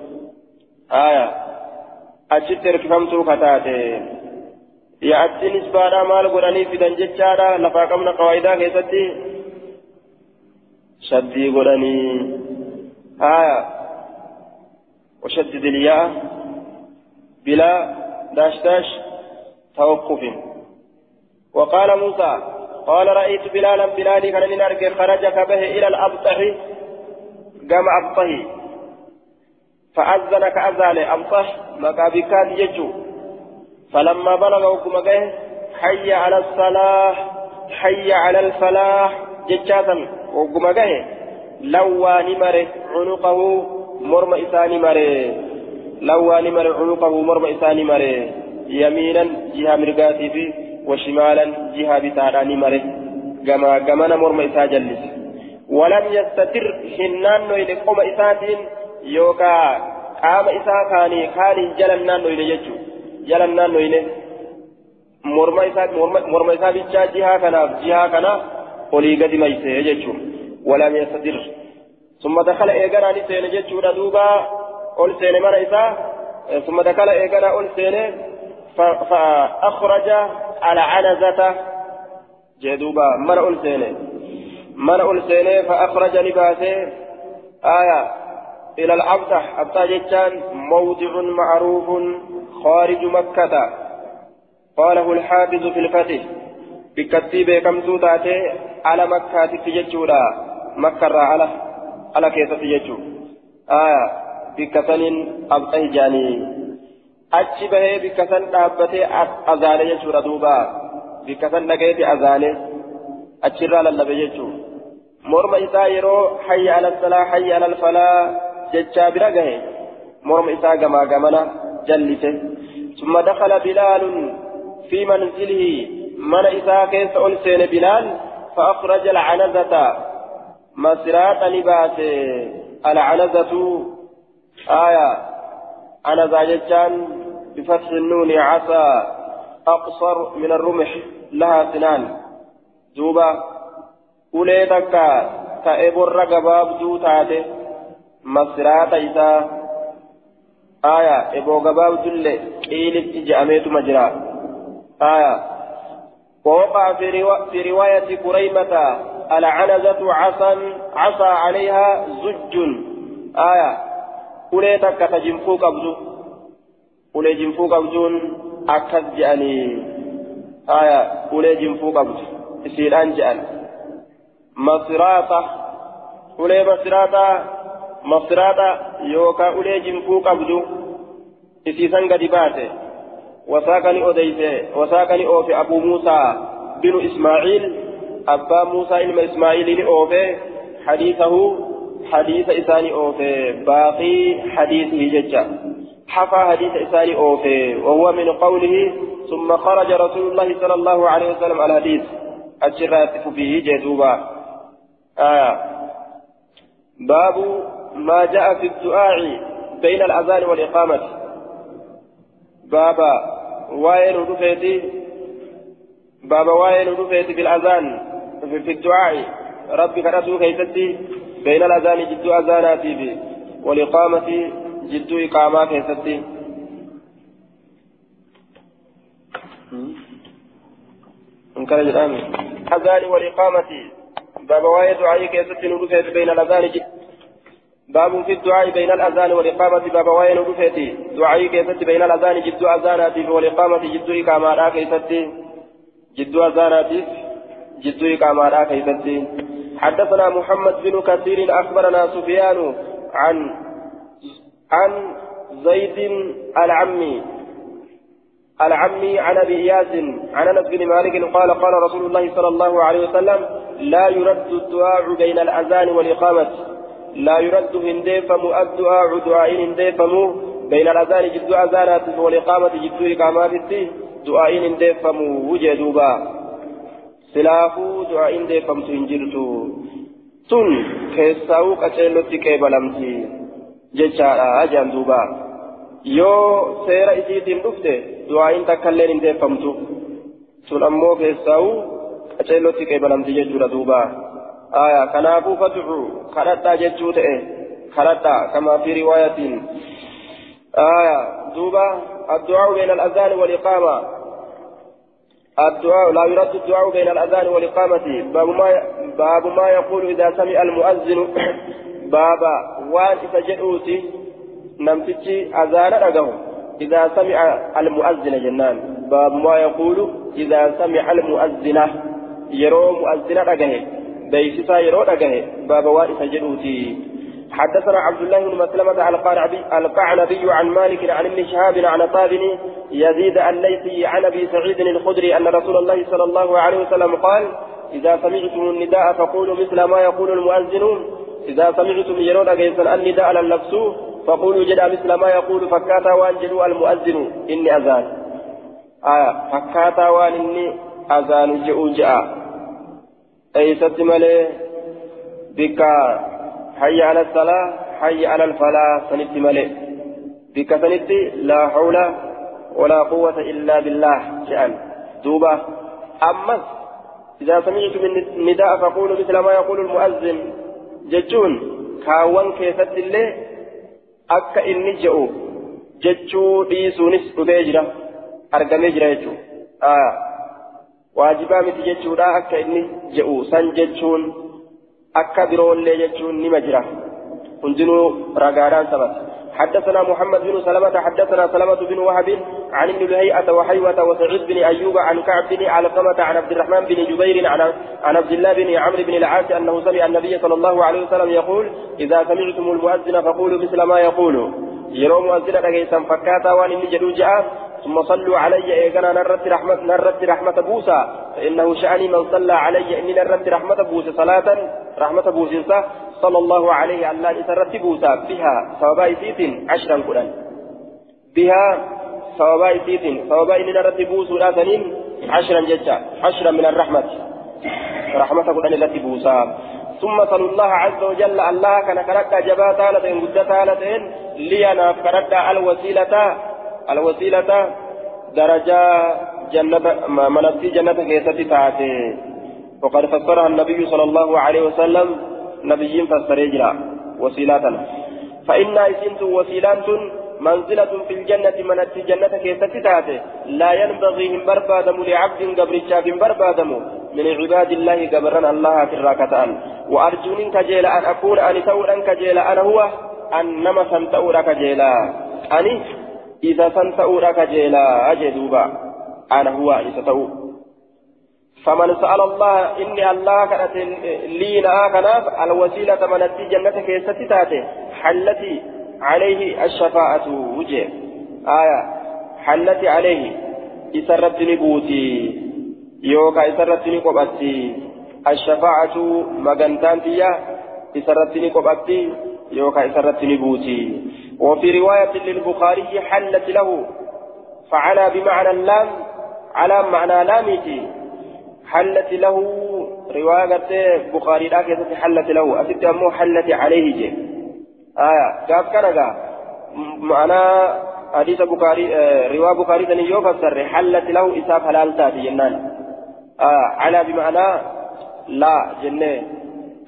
aya achitti hirkifamtuu kataate nisbaadhaa maal godhanii fidan jechaadha lafaa qabna qawaayidaa keessatti shaddii godhanii haya وشدد الياء بلا داش داش توقف. وقال موسى قال رأيت بلالا بلالي كان من أرجع خرج كبه إلى الأبطح. قام أبطه فأذن كأذان أبطح مكابكات يجو. فلما بلغ وكما حي على الصلاة حي على الفلاح جتاتا وكما لوى نمره عنقه مرم إساني مره لوى نمره عنقه مرم إساني مره يمينا جهة مرقاتي فيه وشمالا جهة بتاراني مره كما كما مرم إسا ولم يستتر حنان نويل قوم إساتين يوكا قام إسا كاني كاني جلنان نويل يجو. جلنان نويل morma isaa morma isaa bichaa jihaa kanaaf jihaa kana olii gadi maysee jechuun walaam yastadir summa dakala eeganaa ni seene jechuudha duuba ol seene mana isaa summa dakala eeganaa ol seene فأخرج على عنزة جدوبا من أول سنة من أول سنة فأخرج لباسه آية إلى الأبطح أبطح جتان موضع معروف خارج مكة قاله الحافظ في الفتح بكتيب كم توتاته على مكة تججولا مكة على على كيف تججو آية بكتن أبطح جاني achi bahee bikka san dhaabbatee azaane jechuudha duuba bikka san dhagayeeti azaane achirraa lallabe jechuudha morma isaa yeroo hayya ala salaa hayya ala falaa jechaa bira gahe morma isaa gamaa gamana jallise ثم دخل بلال في منزله من إساء كيس ألسين بلال فأخرج العنزة. مسرات لباس العنزة. آية. أنا زاجتان بفتح النون عسى أقصر من الرمح لها سنان. دوبا. أوليتك كأبر قباب دو تاتي مسرات إساء. آية إبو قباب دل قيلت جأميت مجرى آية ووقع في, روا في رواية كريمة العنزة عصا عصا عليها زج آية ulee takka ta jinfuu qabdu ulee jinfuu qabduun akkas je'anii aya ulee jinfuu qabdu isiidhaan je'an masiraata masiraata yookaan ulee jinfuu qabdu isiisan gadi baate wasaaqani odeyse wasaaqani oofe abuu muusaa binu ismaaciil abbaa muusaa ilma ismaaciilini oofe hadiisahu حديث إساني أوفي باقي حديثه ججا حفى حديث إساني أوفي وهو من قوله ثم خرج رسول الله صلى الله عليه وسلم على الحديث الشراتف فيه جدوبا آية باب ما جاء في الدعاء بين الأذان والإقامة. بابا وين رفيتي بابا وين رفيتي بالأذان في الدعاء. ربي كرسو كيستي بين الأذان جدو أذاناتي والإقامة جدو إقامة كيستي. كان الآن الأذان والإقامة. باب وايد دعاء كيستي نرفت بين الأذان جد باب في الدعاء بين الأذان والإقامة باب وايد نرفت دعاء كيستي بين الأذان جدو أذاناتي والإقامة جدو إقامة كيستي جدو أذاناتي جدو إقامة كيستي حدثنا محمد بن كثير أخبرنا سفيان عن عن زيد العمي العمي عن أبي إياس عن أنس بن مالك قال قال رسول الله صلى الله عليه وسلم لا يرد الدعاء بين الأذان والإقامة. لا يرد هنديفم الدعاء دعاء هنديفم بين الاذان جد اذانات والاقامه جد اقامات دعاء هنديفم وجدوبا du'aa'iin deeffamtu hin jirtu tun keessaa'uu qaceellotti qeebalamti jechaadha ajaan duuba yoo seera isiitiin dhufte du'aa'iin takkaillee hin deeffamtu tun ammoo keessaa'uu qaceellotti qeebalamti jechuudha duuba aya kanaafuu fad'u kadhadhaa jechuu ta'e kadhadhaa kamaa fi riwaayatiin آية دوبا الدعاء بين الأذان والإقامة. الدعاء. لا يرد الدعاء بين الأذان والإقامة. باب ما باب ما يقول إذا سمع المؤذن. بابا وان إسجدوتي نمتجي أذان أجاه إذا سمع المؤذن جنان. باب ما يقول إذا سمع المؤذن. يرو مؤذن أجاه بيسسا يرو أجاه باب وان إسجدوتي حدثنا عبد الله بن مسلمة القعنبي عن مالك عن ابن شهاب عن طابن يزيد الليثي عن أبي سعيد الخدري أن رسول الله صلى الله عليه وسلم قال إذا سمعتم النداء فقولوا مثل ما يقول المؤذن إذا سمعتم يرون جيسا النداء للنفس فقولوا جدا مثل ما يقول فكاتا وانجلوا المؤذن. إني أذان. آية فكاتا وان أذان جئوا جاء اي ستمالي بكا حي على الصلاة حي على الفلاح سنت ملئ بك سنت لا حول ولا قوة إلا بالله شأن دوبة أما إذا سمعت من النداء فقولوا مثل ما يقول المؤذن ججون كاوان كيست الله أكا إني جئوا ججو ديسونس أبيجرا أرقمي جرا ججو آه متي ججو دا أكا إني جئوا سن ججون akka biroollee jechuun nima jira. Hundinuu ragaadhaan sabata حدثنا محمد بن سلمة حدثنا سلمة بن وهب عن ابن لهيئة وحيوة وسعيد بن أيوب عن كعب بن علقمة عن عبد الرحمن بن جبير عن عن عبد الله بن عمرو بن العاص أنه سمع النبي صلى الله عليه وسلم يقول إذا سمعتم المؤذن فقولوا مثل ما يقول يروم مؤذن رجيسا فكاتا وان جدو ثم صلوا علي إيقنا نرت رحمة نرت رحمة بوسى. فإنه شأني من صلى علي إني نرت رحمة بوسى. صلاة رحمة بوسى صلى الله عليه الله إسرت بوسى. بها ثوابا سيت عشرا قرآن. بها ثوابا سيت ثوابا إني نرت بوسى. لا عشرا ججا عشرا من الرحمة. رحمة قرآن التي بوسى. ثم صلى الله عز وجل الله كان كرك جباتا لتين قدتا لتين لينا كرك الوسيلة. الوسيلة درجة جنة منسي جنة كيستي تاتي. وقد فسرها النبي صلى الله عليه وسلم. نبي فسر يجرى وسيلة فإن إسنت وسيلات منزلة في الجنة منسي جنة كيستي تاتي. لا ينبغي هم بربادم لعبد قبرشا بن بربادم. من عباد الله قبرنا الله في الراكتان وأرجو كجيل أن أكون أن تورا كجيل أنا هو أن نما سنتورا كجيلا أني إذا سنتأوا كجيلا أجدوبا أنا هو إذا تأوا فمن سأل الله إني الله كانت لينا كناف الوسيلة من الجنة كيست تاتي حلتي عليه الشفاعة وجه آية حلتي عليه إسرت نبوتي يوكا إسرت نقبتي الشفاعة مغنتان تيا إسرت نقبتي يوكا إسرت نبوتي وفي رواية للبخاري حلت له فعلى بمعنى اللام على معنى لامتي حلت له رواية بخاري لا كيست حلت له أسد أمو حلت عليه جي. آية قاف كنغا معنى حديث بخاري آه رواية بخاري تني يفسر حلت له إساف حلال تاتي جنان. آه على بمعنى لا جنة.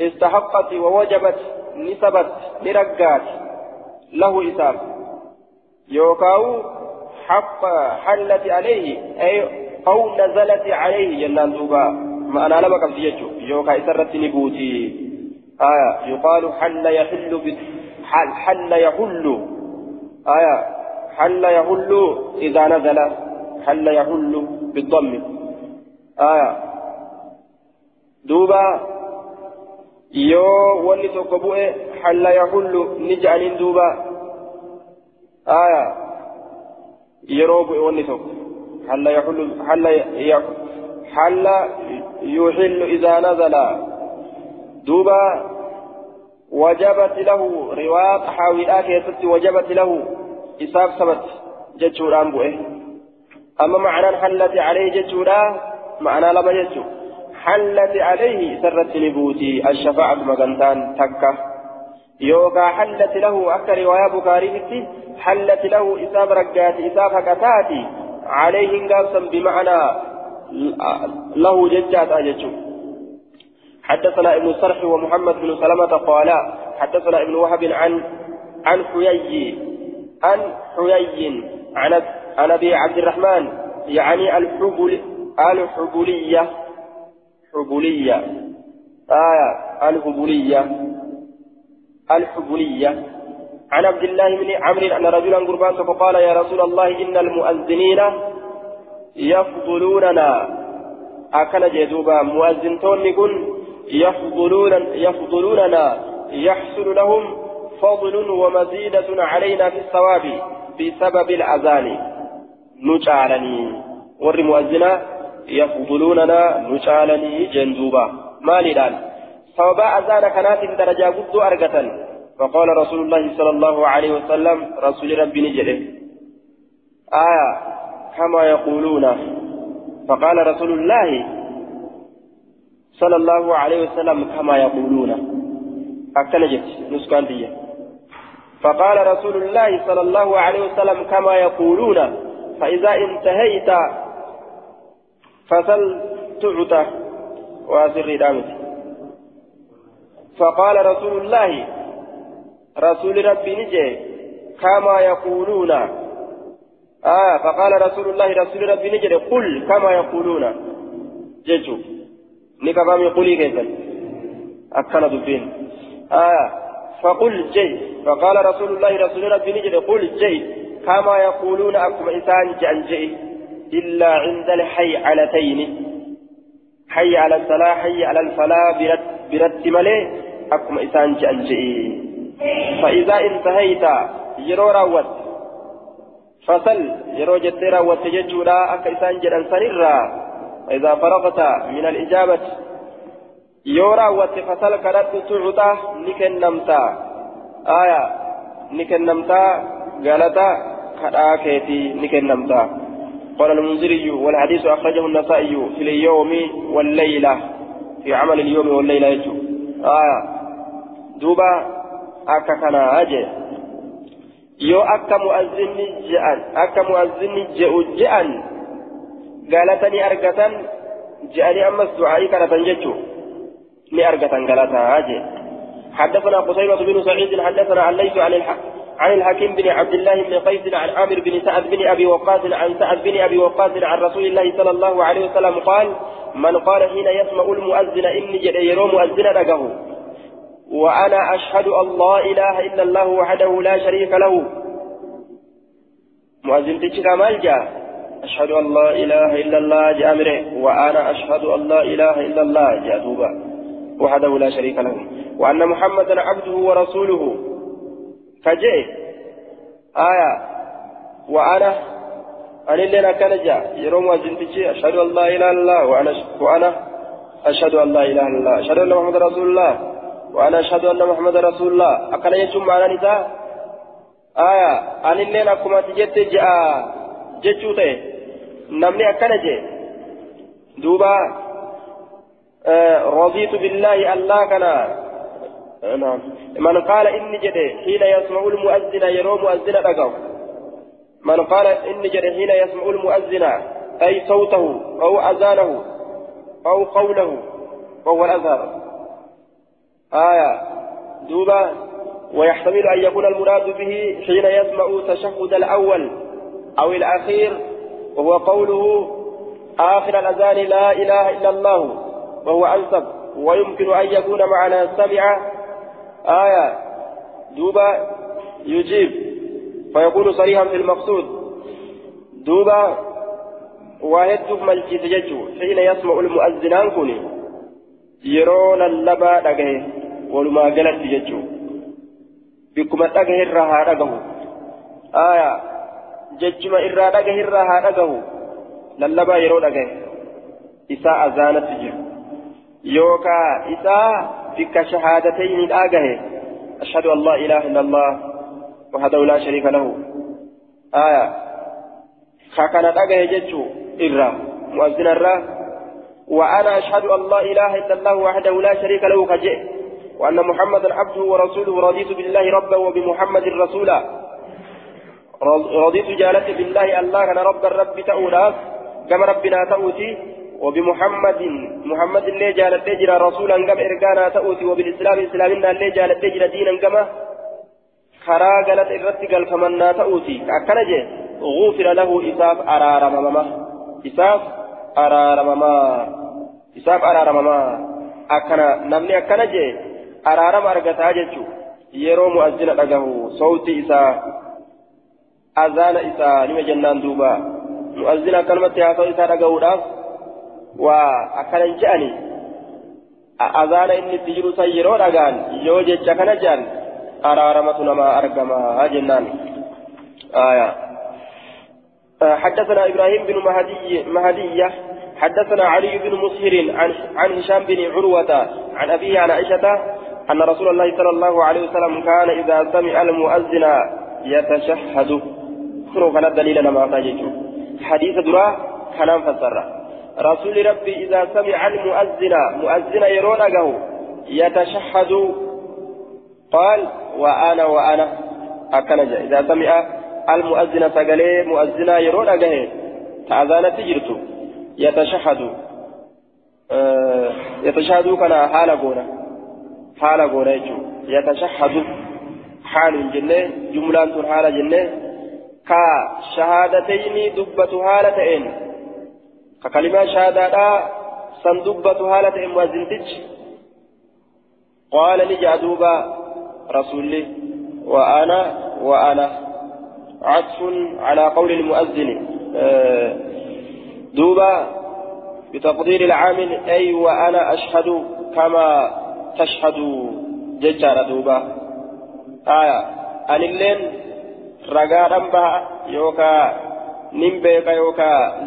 استحقت ووجبت نسبت لرقات له إساف يوكاو حق حلت عليه أي أو نزلت عليه جنان دوبا. ما أنا لما كم تيجو يوكا إسرت نبوتي. آية. يقال حل يحل حل حل يحل. آية. حل يحل إذا نزل. حل يحل بالضم. آية. دوبا yoo wanni tokko bu'e halla yahullu ni ja'aniin duuba aya yeroo bu'e wanni tokko halla yahullu halla halla yuhillu idaa nazala duuba وجبت له رواق حاوئا كيست وجبت له إساف سبت جتشوران بؤه أما معنى حلت عليه جتشورا معنى لما جتشو حلت عليه سرت نبوتي الشفاعة مغنتان تكة يوكا حلت له أكا رواية بكاري حلت له إساب رقات إساب هكتاتي عليه قاسا بمعنى له ججات أججو حدثنا ابن الصرح ومحمد بن سلمة قالا حدثنا ابن وهب عن عن حيي عن حيي عن عن أبي عبد الرحمن يعني الحبل الحبلية. حبلية آية الحبلية. الحبلية. عن عبد الله بن عمرو أن رجلا قربان فقال يا رسول الله إن المؤذنين يفضلوننا. أكن جدوبا مؤذن توني يفضلون يفضلوننا. يحصل لهم فضل ومزيدة علينا في الثواب بسبب الأذان. نجعلني. ور مؤذنا يفضلوننا نجعلني جندوبا. ما لدان ثواب أذان كانت درجة قد أرقة فقال رسول الله صلى الله عليه وسلم رسول ربي نجده. آية كما يقولون. فقال رسول الله صلى الله عليه وسلم كما يقولون. أكنجت نسكان دي. فقال رسول الله صلى الله عليه وسلم كما يقولون. فإذا انتهيت فسل تعطى واسر دامت. فقال رسول الله رسول ربي نجي كما يقولون. آه فقال رسول الله رسول ربي نجي قل كما يقولون. جيجو نكفى من قولي كيفا أكل دبين آه فقل جي. فقال رسول الله رسول ربي نجد قل جي. كما يقولون أكم إنسان جي. إلا عند الحي علتين حي على الصلاة حي على الفلاح برد برد ملي أكم إنسان جأن جي فإذا انتهيت يرو راوت فصل يرو جت راوت ججولا أك إنسان جأن سنرا. فإذا فرغت من الإجابة يورا واتفصل كرت تعطى نكنمتا آية نكنمتا قالتا كراكيتي نكنمتا قال المنذري والحديث أخرجه النسائي في اليوم والليلة في عمل اليوم والليلة يجو. آية. دوبا أكا كان أجي. yoo akka mu'azzinni je'an akka mu'azzinni je'u je'an galatanii argatan je'anii ammas du'aa'ii kadhatan jechuudha. لأرجة غلطها حدثنا قتيبة بن سعيد حدثنا عن ليس عن الحق عن الحكيم بن عبد الله بن قيس عن عامر بن سعد بن أبي وقاص عن سعد بن أبي وقاص عن رسول الله صلى الله عليه وسلم قال من قال حين يسمع المؤذن إني جد يرو مؤذن رقه وأنا أشهد أن لا إله إلا الله وحده لا شريك له. مؤذن تجي مال جاء أشهد أن لا إله إلا الله جامره وأنا أشهد أن لا إله إلا الله جاء وحده لا شريك له. وأن محمدا عبده ورسوله. كجئ آية. وأنا. أن لنا كان جاء. يروم وزنتجي أشهد أن لا إله إلا الله. وأنا وأنا أشهد أن لا إله إلا الله. أشهد أن محمد رسول الله. وأنا أشهد أن محمد رسول الله. أكن يجمع معنا نساء آية. أن لنا كما تجت جاء. جتشوته نمني أكن جاء. دوبا. رضيت بالله الله كنا. نعم. من قال إني جدي حين يسمع المؤذن يرو مؤذن رقم من قال إني جدي حين يسمع المؤذن أي صوته أو أذانه أو قوله وهو الأزهر آية. دوبا. ويحتمل أن يكون المراد به حين يسمع تشهد الأول أو الأخير وهو قوله آخر الأذان لا إله إلا الله وهو أنسب. ويمكن أن يكون معنا سمع آية دوبا يجيب فيكون صريحا في المقصود. دوبا وهدف ملكي تججو حين يسمع المؤذنان كوني. يرون اللبا دقه ولما قلت تججو بكما دقه الرها دقه. آية ججما إرى دقه الرها دقه. للبا يرون دقه. إساء أزانت تججو يوكا إساء بك شهادتين الآجه أشهد أن لا إله إلا الله وحده لا شريك له. آية. خاكنا الآجه جتشو إرى مؤذن الرا وأنا أشهد أن لا إله إلا الله وحده لا شريك له كجئ. وأن محمدا عبده ورسوله. رضيت بالله ربا وبمحمد رسولا. رضيت جالت بالله الله كان رب الرب تأولاس كما ربنا تأوتي. وبمحمد محمد اللي جالت تجرى رسولا كما إرقانا تأوتي وبالإسلام إسلامنا اللي جالت تجرى دينا كما karaa galata irratti galfamannaa ta'uuti akkana jee غفر له إساف أرارمما إساف أرارمما إساف أرارمما أكنا نمني أكنا جي أرارم أرغتا جيتشو. yeroo mu'azzina dhagahu sawti isaa azaana isaa nima jennaan duuba mu'azzina akkanumatti haasa'u isaa dhagahuudhaaf inni itti jiru san yeroo dhagaan yoo jecha kana je'an araaramatu namaa argamaa jennaan آية. حدثنا إبراهيم بن مهدي مهدية. حدثنا علي بن مسهر عن عن هشام بن عروة عن أبيه عن عائشة أن رسول الله صلى الله عليه وسلم كان إذا سمع المؤذن يتشهد. كنوا كان دليل ما حديث درا كان فسر. رسول ربي إذا سمع المؤذن مؤذن يرونه يتشهد قال وأنا وأنا أكنج إذا سمع المؤذن سقلي مؤذن يرونه تأذان تجرت يتشهد. آه يتشهد كان حال قوله حال غوريجو يتشهد. حال جنة جملة حال جنة. كا شهادتين دبة حالتين ككلمة شهادة سن دبة حالتين وزنتج. قال لي دوبا رسولي وأنا وأنا عطف على قول المؤذن. دوبا بتقدير العامل أي وأنا أشهد كما تشهدوا ججارة دوبا آية أن اللين رقادا بها يوكا نمبيكا يوكا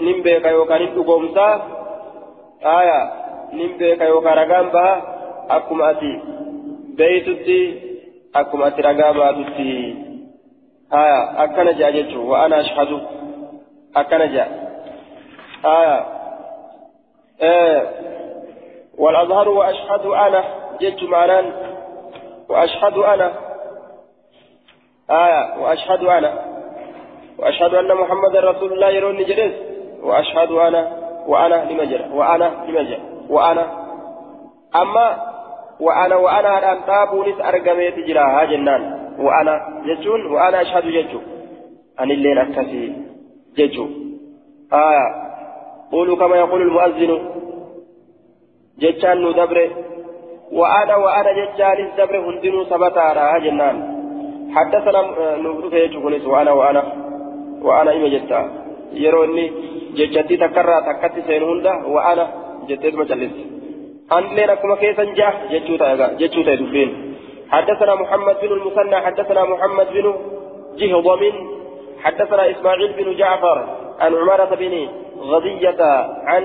نمبيكا يوكا نمبيكا آية نمبيكا يوكا رقام بها أكما أتي بيتتي أكما أتي رقابا تتي آية أكنا جاء وأنا أشهد أكنا جاء آية آه والأظهر وأشهد أنا جدت معنان وأشهد أنا آية وأشهد أنا وأشهد أن محمد رسول الله يروني جلس وأشهد أنا وأنا لمجر وأنا لمجر وأنا. أما وأنا وأنا أن تابونس أرقميت جراها جنان. وأنا جتون وأنا أشهد جتو أن الليل أكسي جتو آية قولوا كما يقول المؤذن. جتان نو دبره. وأنا وأنا جتان دبره. هندنو سبتارا جنان. حدثنا نبرك يجوكنيس وأنا وأنا. وأنا إما جتا. يروني جتتي تكرر تكتي سين هندا وأنا جتت مجلس أن لنا كما كيسا جاه جتوتا جتوتا دبين حدثنا محمد بن المثنى حدثنا محمد بن جهضم حدثنا إسماعيل بن جعفر عن عمارة بن غضية عن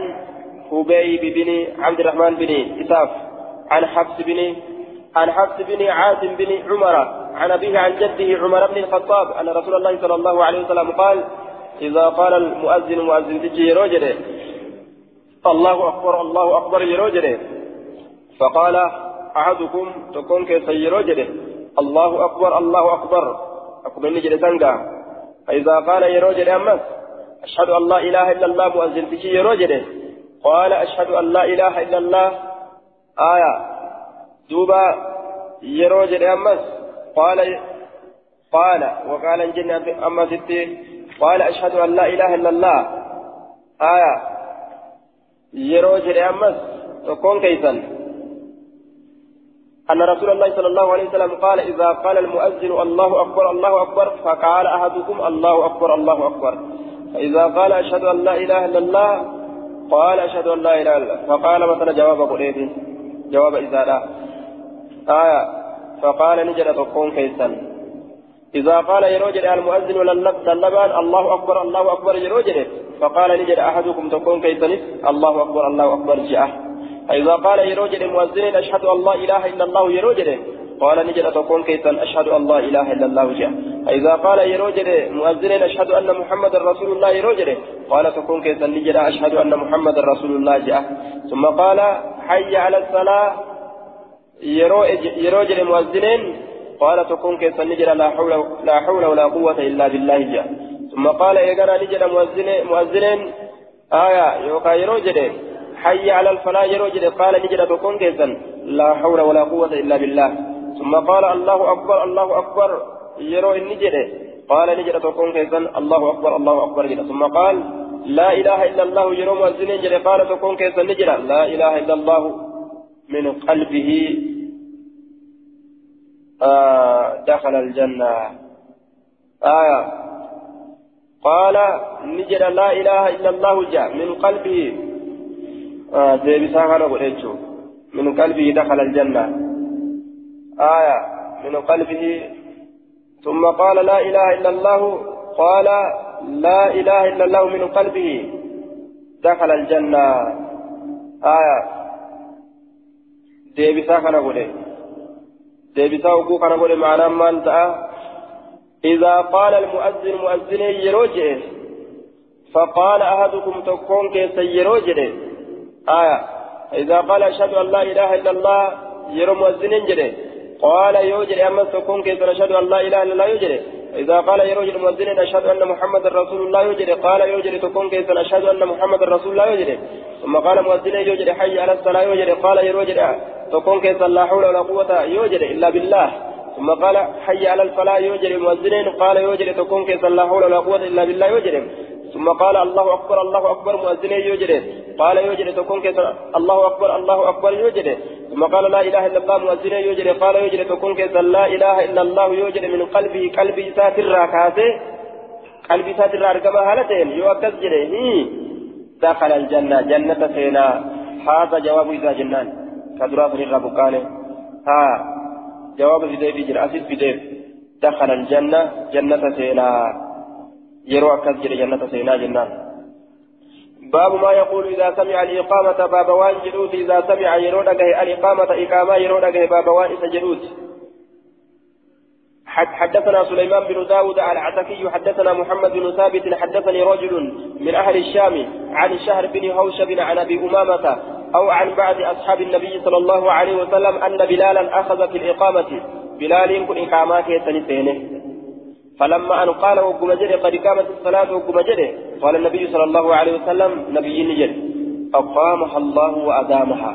خبيب بن عبد الرحمن بن إساف عن حفص بن عن حفص بن عاصم بن عمر عن أبيه عن جده عمر بن الخطاب أن رسول الله صلى الله عليه وسلم قال إذا قال المؤذن مؤذن تجي رجل الله أكبر الله أكبر يروجل فقال أحدكم تكون كيسي رجل الله أكبر الله أكبر. أكبر نجل سنقا فإذا قال يروجل أمس. أشهد أن لا إله إلا الله مؤذن تجي رجل قال أشهد أن لا إله إلا الله. آية. دوبا يروج أمس قال قال وقال الجنة أما ستي قال أشهد أن لا إله إلا الله آية يروج أمس تكون كيسا أن رسول الله صلى الله عليه وسلم قال إذا قال المؤذن الله أكبر الله أكبر فقال أحدكم الله أكبر الله أكبر فإذا قال أشهد أن لا إله إلا الله قال أشهد أن لا إله إلا الله فقال مثلا جواب قريب جواب إذا لا آية فقال نجد تقون كيسا. إذا قال يروجد المؤذن للبان الله أكبر الله أكبر يروجد فقال نجد أحدكم تقون كيسا الله أكبر الله أكبر جاء فإذا قال يروجد المؤذن أشهد أن لا إله إلا الله يروجد قال نجد تقول كيسا أشهد أن لا إله إلا الله جاء فإذا قال يروجد مؤذن أشهد أن محمد رسول الله يروجد قال تقول كيسا نجد أشهد أن محمد رسول الله جاء ثم قال حي على الصلاة. يروجد مؤذنين قال تقول كيسا نجد لا حول لا حول ولا قوة إلا بالله جاء ثم قال يقرأ نجد مؤذنين مؤذنين آية يوكا يروجد حي على الفلاح يروجد قال نجد تقول كيسا لا حول ولا قوة إلا بالله ثم قال الله أكبر الله أكبر يرو النجرة قال نجرة تكون كيسا الله أكبر الله أكبر جرة ثم قال لا إله إلا الله يرو مؤذن جرة قال تكون كيسا نجرة لا إله إلا الله من قلبه آه دخل الجنة. آية قال نجرة لا إله إلا الله جاء من قلبه. آه من قلبه دخل الجنة. آية من قلبه. ثم قال لا إله إلا الله. قال لا إله إلا الله من قلبه. دخل الجنة. آية deebisaa kana godhe. Deebisaa oguu kana godhe maanaan maal ta'a. إذا قال المؤذن مؤذن يروجه فقال أحدكم تكون كيس يروجه آية إذا قال أشهد أن لا إله إلا الله يرو مؤذن جده قال يوجد أما تكون كيف نشهد أن لا إله إلا الله يوجد إذا قال يوجد المؤذن نشهد أن محمد رسول الله يوجد قال يوجد تكون كيف نشهد أن محمد رسول الله يوجد ثم قال مؤذن يوجد حي على الصلاة يوجد قال يوجد تكون كيف لا حول ولا قوة يوجد إلا بالله. ثم قال حي على الفلاح يوجد المؤذنين قال يوجد تكون كيف لا حول ولا قوة إلا بالله يوجد ثم قال الله أكبر الله أكبر مؤذنين يوجد قال يوجد تكون كيف الله أكبر الله أكبر يوجد ثم قال لا إله إلا الله مؤذنين يوجد قال يوجد تكون كيف لا إله إلا الله يوجد من قلبه قلبي ساتر راكاته قلبي ساتر راكما هالتين يوكس جده دخل الجنة. جنة سينا. هذا جواب إذا جنان. كدرات الربكانه ها. جواب في ديف جرأسي في ديف دخل الجنة. جنة سينا. يروى جده جنة سينا جنان. باب ما يقول إذا سمع الإقامة باب وان جلوت إذا سمع يرودك الإقامة إقامة يرودك باب وان سجلوت حدثنا سليمان بن داود العتكي حدثنا محمد بن ثابت حدثني رجل من أهل الشام عن الشهر بن هوشب عن أبي أمامة أو عن بعض أصحاب النبي صلى الله عليه وسلم أن بلالا أخذ في الإقامة. بلال كن إقامات يتنسينه فلما أن قال وقم قد قامت الصلاة وقم قال النبي صلى الله عليه وسلم نبي نجد أقامها الله وأدامها.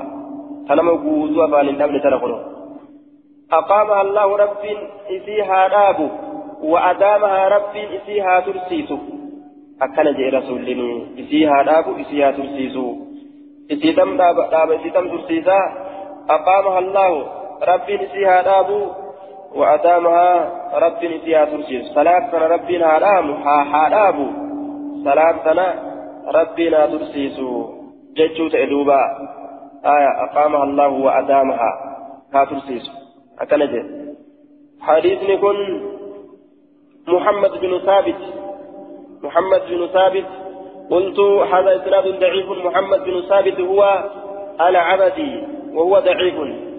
تنمى قوزوا فان النبي تنقله أقامها الله رب إسيها راب وأدامها رب إسيها ترسيس أكن جاء رسول لني إسيها راب إسيها ترسيس إسيتم راب إسيتم ترسيسا. أقامها الله رب إسيها راب وأدامها رب فيها ترسيس صلاة سنة ربنا حرام صلاة سنة ربنا ترسيس ججو تأدوبا. آية أقامها الله وأدامها. ها ترسيس أكنجي حديث نكون محمد بن ثابت. محمد بن ثابت. قلت هذا إسناد ضعيف. محمد بن ثابت هو العبدي وهو ضعيف.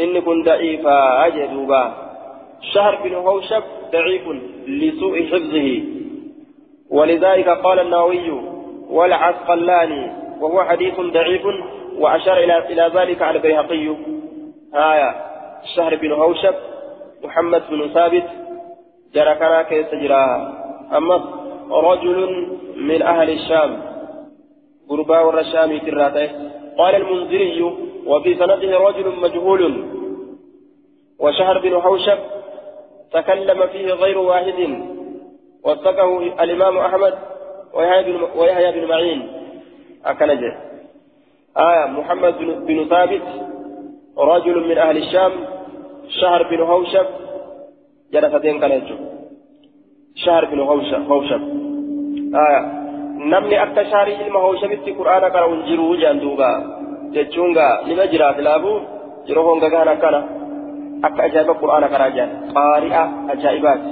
إن كن ضعيفا أجدوبا شهر بن هوشب ضعيف لسوء حفظه ولذلك قال النووي والعسقلاني وهو حديث ضعيف وأشار إلى إلى ذلك على البيهقي آية شهر بن هوشب محمد بن ثابت جرى كنا كيس جراها أما رجل من أهل الشام قربا والرشام كراته قال المنذري وفي سنده رجل مجهول وشهر بن حوشب تكلم فيه غير واحد وثقه الإمام أحمد ويحيى بن معين. أكنجه. آية محمد بن ثابت رجل من أهل الشام شهر بن هوشب جلستين كنجه. شهر بن هوشب آية namni akka shaarii ilma hooshamitti qur'aana qara'uun jiru jaanduuba jechuun gaa nima jiraat laabu yeroo honga gahan akkana akka ajaa'iba qur'aana qaraa jaan qaari'a ajaa'ibaati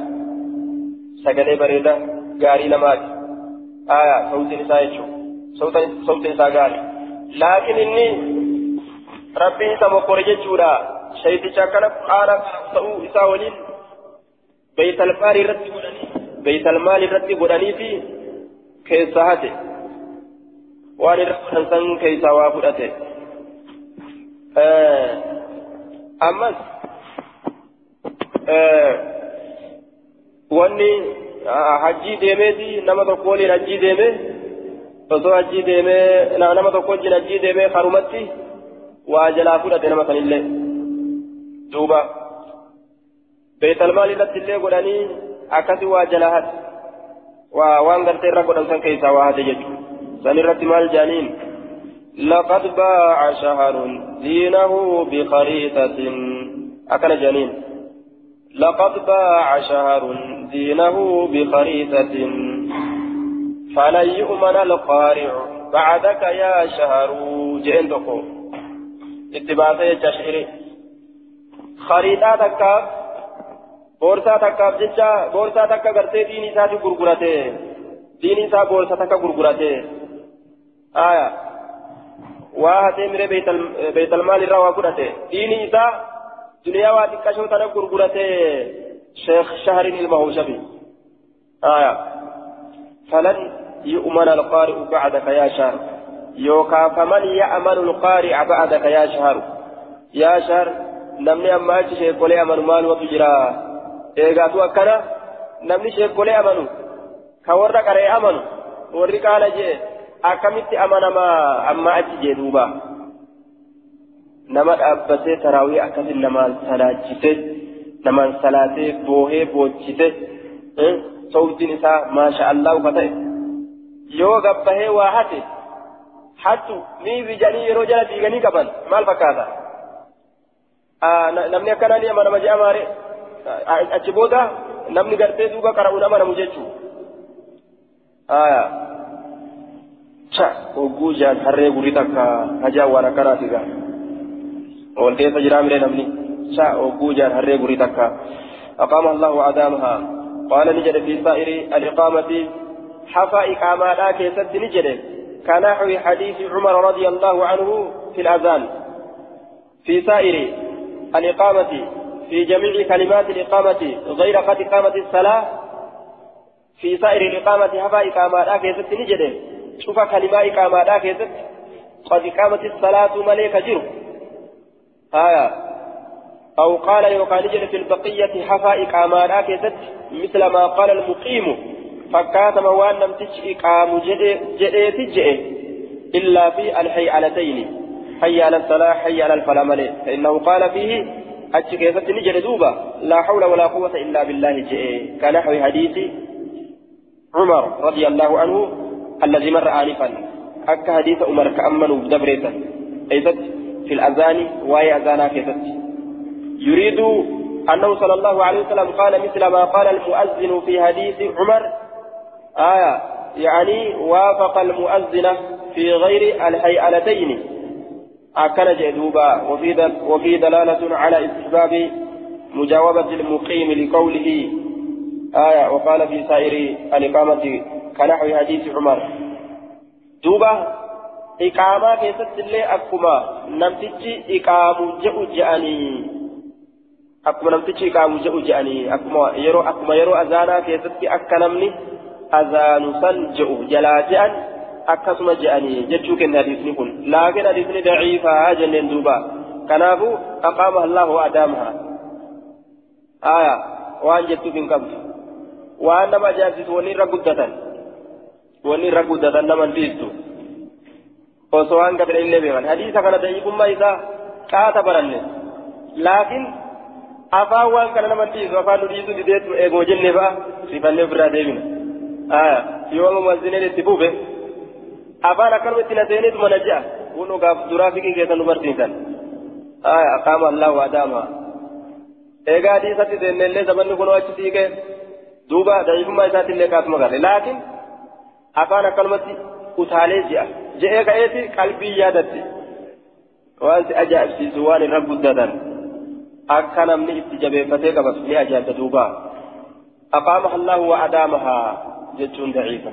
sagalee bareeda gaarii namaati aayaa sautiin isaa jechuun sautiin isaa gaarii laakiin inni rabbiin isa mokkore jechuudha shayticha akkana qur'aana ta'uu isaa waliin beeytalmaal irratti godhanii beeytalmaal irratti godhanii fi keessaa hate waan irra godhan san keessaa waa fudhate ammas wanni hajjii deemeeti nama tokko waliin hajjii deeme osoo hajjii deemee nama tokko wajjin hajjii deemee harumatti waa jalaa fudhate nama sanillee دوبا بيت المال التي اللي قلاني أكثي واجلهات وان قلت الرقود أنسان كيسا واحد يجو سنرة مال جانين. لقد باع شهر دينه بخريطة. أكل جانين. لقد باع شهر دينه بخريطة. فلن يؤمن القارع بعدك يا شهر جئن دقو. اتباعي جشعري. خريطة تكا بورسا تكا جيشا بورسا تكا غرتي ديني ساتي غرغرته ديني سا بورسا تكا غرغرته آية من بيت بيت المال روا غرته ديني سا دنيا واتي كشو تنا غرغرته شيخ شهر المهوشبي آية فلن يؤمن القارئ بعدك يا شهر يوكا فمن يأمن القارئ بعدك يا شهر يا شهر amma achi sheekolee amanu maal watu jira? Eegaatu akkana namni sheekolee amanu ka warra qaree amanu warri qaala jee akkamitti amanamaa amma achi jee duuba nama dhaabbatee taraawii akkasin namaan salaachise namaan salaatee boohee boochise sawtiin isaa maasha allah ufa ta'e yoo gabbahee waa hate hattu miifi jedhanii yeroo jala diiganii qaban maal fakkaata namni akkanaa ni amanama jee achi booda namni gartee duuba qara'uun amanamu jechuu cha hogguu jaan harree gurii takka hajaan waan akkanaati gaa. Ol keessa jiraa mire namni. Cha hogguu jaan harree gurii takka. أقام الله أدامها قال نجد في سائر الإقامة حفا إقامة لا كيست نجد كنحو حديث عمر رضي الله عنه في الأذان في سائر الإقامة في جميع كلمات الإقامة غير قد إقامة الصلاة في سائر الإقامة حفا إقامة لا كيست نجد شوف كلمة إقامة كيست قد إقامة الصلاة ملك جر آية. أو قال جل في البقية حفا إقامة كيست مثل ما قال المقيم. فكات موان لم تج إقام جئ تجئ إلا في الحيالتين. حي على الصلاة حي على الفلاح ملئ فإنه قال فيه أتش كيفت نجل دوبا لا حول ولا قوة إلا بالله جئ. كنحو حديث عمر رضي الله عنه الذي مر آنفا. أك حديث عمر كأمنوا بدبريتا أيضا في الأذان وهي أذانا كيفت يريد أنه صلى الله عليه وسلم قال مثل ما قال المؤذن في حديث عمر. آية يعني وافق المؤذن في غير الهيئتين أكن جدوبا وفي وفي دلالة على استحباب مجاوبة المقيم لقوله. آية وقال في سائر الإقامة كنحو حديث عمر. دوبا إقامة كيست اللي أكما نمتج إقام جئ جأني أكما نمتج إقام جئ جأني أكما يرو أكما يرو أزانا كيست أكنمني أذان سن جئ جلا جأن أكسم جأني جتشوك إن حديثني كن لكن حديثني ضعيفة جنين دوبا. كنافو أقامها الله وأدامها. آية وأن جدت في قبل وأن ما جازت ونير قدة ونير قدة نمن بيستو osoo waan gabira illee beekan hadiisa kana da'iifummaa isaa qaata baranne laakiin afaan waan kana nama dhiisu afaan nu dhiisu dideetu eegoo jennee fa'a sifannee ofirraa deebina yoo mumazziniin itti buufe afaan akkanuma itti na seeneetu mana ja'a kun dhugaaf duraa fiqii keessa nu barsiisan aqaama allahu adaama eegaa hadiisatti seennellee zabanni kunoo achi siqee duuba da'iifummaa isaatiillee kaasuma galle laakiin afaan akkanumatti utaalee ji'a je'ee ka'eeti qalbii yaadatti waan si ajaa'ibsiisu waan irra guddatan akka namni itti jabeeffatee qabatu ni ajaa'ibsa duuba aqaamaha allahu wa adaamahaa jechuun daciifa